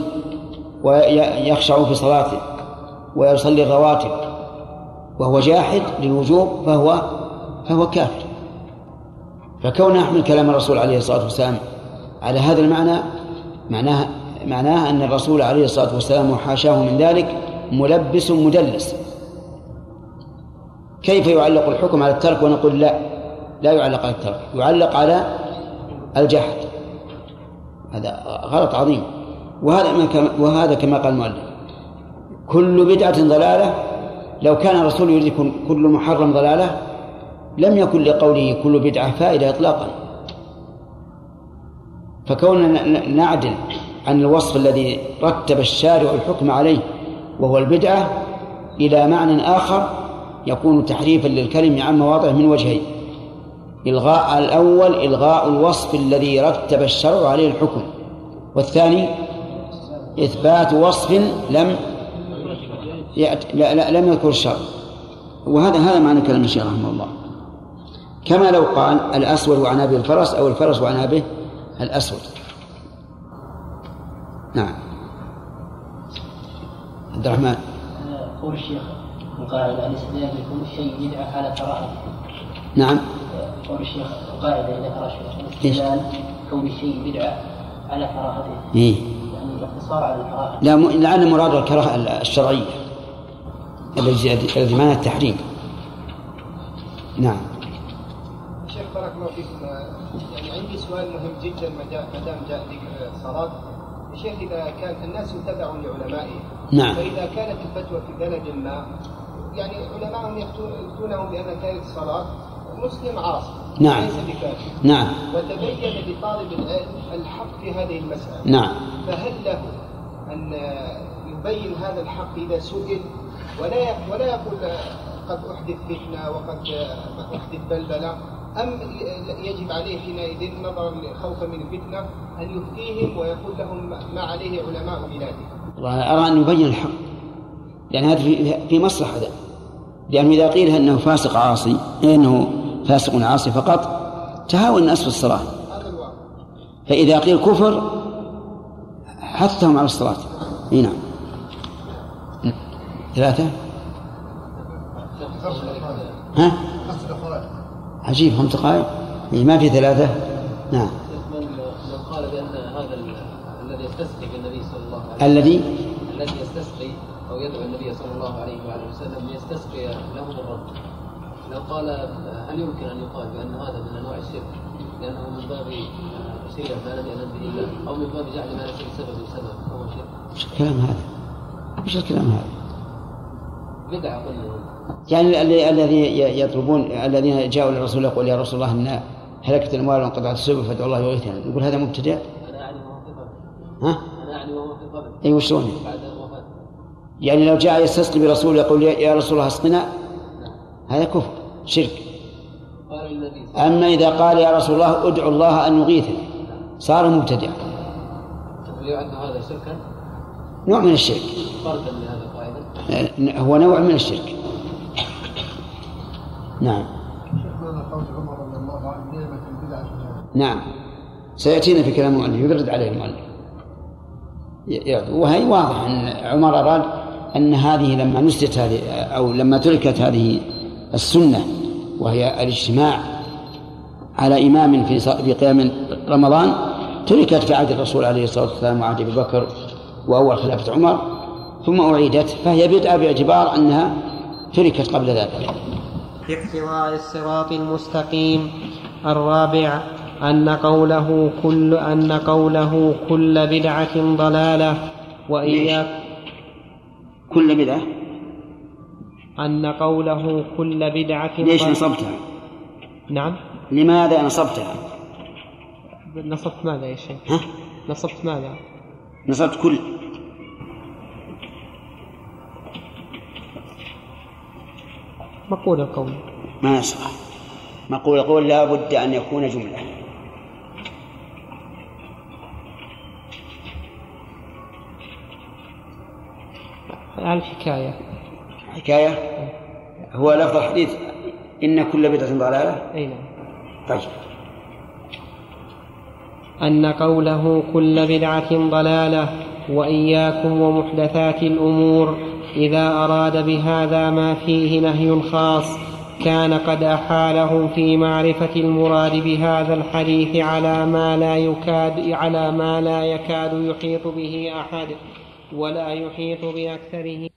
ويخشع في صلاته ويصلي الرواتب وهو جاحد للوجوب فهو فهو كافر. فكون نحمل كلام الرسول عليه الصلاة والسلام على هذا المعنى معناه معناه أن الرسول عليه الصلاة والسلام وحاشاه من ذلك ملبس مدلس. كيف يعلق الحكم على الترك ونقول لا؟ لا يعلق على الترك يعلق على الجحد هذا غلط عظيم. وهذا وهذا كما قال المؤلف. كل بدعة ضلالة لو كان الرسول يريد كل محرم ضلالة لم يكن لقوله كل بدعة فائدة إطلاقا. فكوننا نعدل عن الوصف الذي رتب الشارع الحكم عليه وهو البدعة إلى معنى آخر يكون تحريفا للكلم عن مواضعه من وجهين. إلغاء الأول إلغاء الوصف الذي رتب الشرع عليه الحكم. والثاني إثبات وصف لم. لا, لا لم يذكر الشرع. وهذا هذا معنى كلام الشيخ رحمه الله. كما لو قال الأسود وعنابه الفرس أو الفرس وعنابه الأسود. نعم. عبد الرحمن. قول الشيخ القاعدة الاستدلال بكل شيء بدعة على كراهته نعم. قول الشيخ القاعدة إذا الشيخ الاستدلال كون الشيء بدعة على كراهته إيه. يعني الاقتصار على الكراهة. لا م... لعل مراد الكراهة الشرعية. الذي الذي معنى التحريم. نعم شيخ بارك الله فيكم يعني عندي سؤال مهم جدا ما دام جاء ذكر الصلاة. يا شيخ إذا كان الناس تبع لعلمائهم نعم. فإذا كانت الفتوى في بلد ما يعني علماءهم يفتون- يفتونهم بأن تارك الصلاة مسلم عاصي نعم. ليس بكافر. نعم. وتبين لطالب العلم الحق في هذه المسألة. نعم. فهل له أن يبين هذا الحق إذا سئل؟ ولا ولا يقول قد أحدث فتنة وقد أحدث بلبلة. أم يجب عليه حينئذ نظرا خوفا من الفتنة أن يفتيهم ويقول لهم ما عليه علماء بلاده والله أرى أن يبين الحق. لأن هذا في- مصلحة هذا لأنه إذا قيل أنه فاسق عاصي إنه فاسق عاصي فقط تهاون الناس في الصلاة. فإذا قيل كفر حثهم على الصلاة. إي نعم. ثلاثة؟ ها؟ عجيب خمس دقائق إيه ما في ثلاثة؟ نعم. من من يستسقي بالنبي صلى الله عليه وسلم الذي؟ الذي يستسقي أو يدعو النبي صلى الله عليه وآله وسلم ليستسقي له بالرب لو قال هل يمكن أن يقال بأن هذا من أنواع الشرك؟ لأنه من باب تشريع ما لم يأذن به الله أو من باب جعل ما ليس بسبب سبب فهو شرك. وش الكلام هذا؟ وش الكلام هذا؟ بدعة قلنا. يعني ال- الذي يطلبون الذين جاءوا للرسول يقول يا رسول الله إن هلكت الأموال وانقطعت السبل فادعوا الله يغيثنا. يقول هذا مبتدع؟ أنا اعني وهو في قبل ها؟ أنا وهو في قبل اي وشلون؟ بعد الوفاه يعني لو جاء يستسقي برسول يقول يا رسول الله أسقنا؟ هذا كفر شرك. أما إذا قال يا رسول الله ادعو الله أن يغيثني صار مبتدع. عليه وسلم يعد هذا شركا نوع من الشرك. فردا لهذا القاعدة. هو نوع من الشرك نعم شيخ ماذا قول عمر رضي الله عنه نعمة البدعة الجهاد نعم. سيأتينا في كلام المؤلف يرد عليه المؤلف. وهي واضح أن عمر أراد أن هذه لما نسيت هذه أو لما تركت هذه السنة وهي الاجتماع على إمام في في قيام رمضان تركت في عهد الرسول عليه الصلاة والسلام وعهد أبي بكر وأول خلافة عمر ثم أعيدت فهي بدعة باعتبار أنها تركت قبل ذلك. في اقتضاء الصراط المستقيم الرابع أن قوله كل أن قوله كل بدعة ضلالة وإياك كل بدعة؟ أن قوله كل بدعة ليش نصبتها؟ نعم. لماذا نصبتها؟ نصبت ماذا يا شيخ؟ ها؟ نصبت ماذا؟ نصبت كل. مقول القول. ما يصح. مقول قول لا بد أن يكون جملة. الحكاية حكاية؟ هو لفظ الحديث إن كل بدعة ضلالة؟ أي نعم. طيب. أن قوله كل بدعة ضلالة وإياكم ومحدثات الأمور إذا أراد بهذا ما فيه نهي خاص كان قد أحاله في معرفة المراد بهذا الحديث على ما لا يكاد على ما لا يكاد يحيط به أحد ولا يحيط بأكثره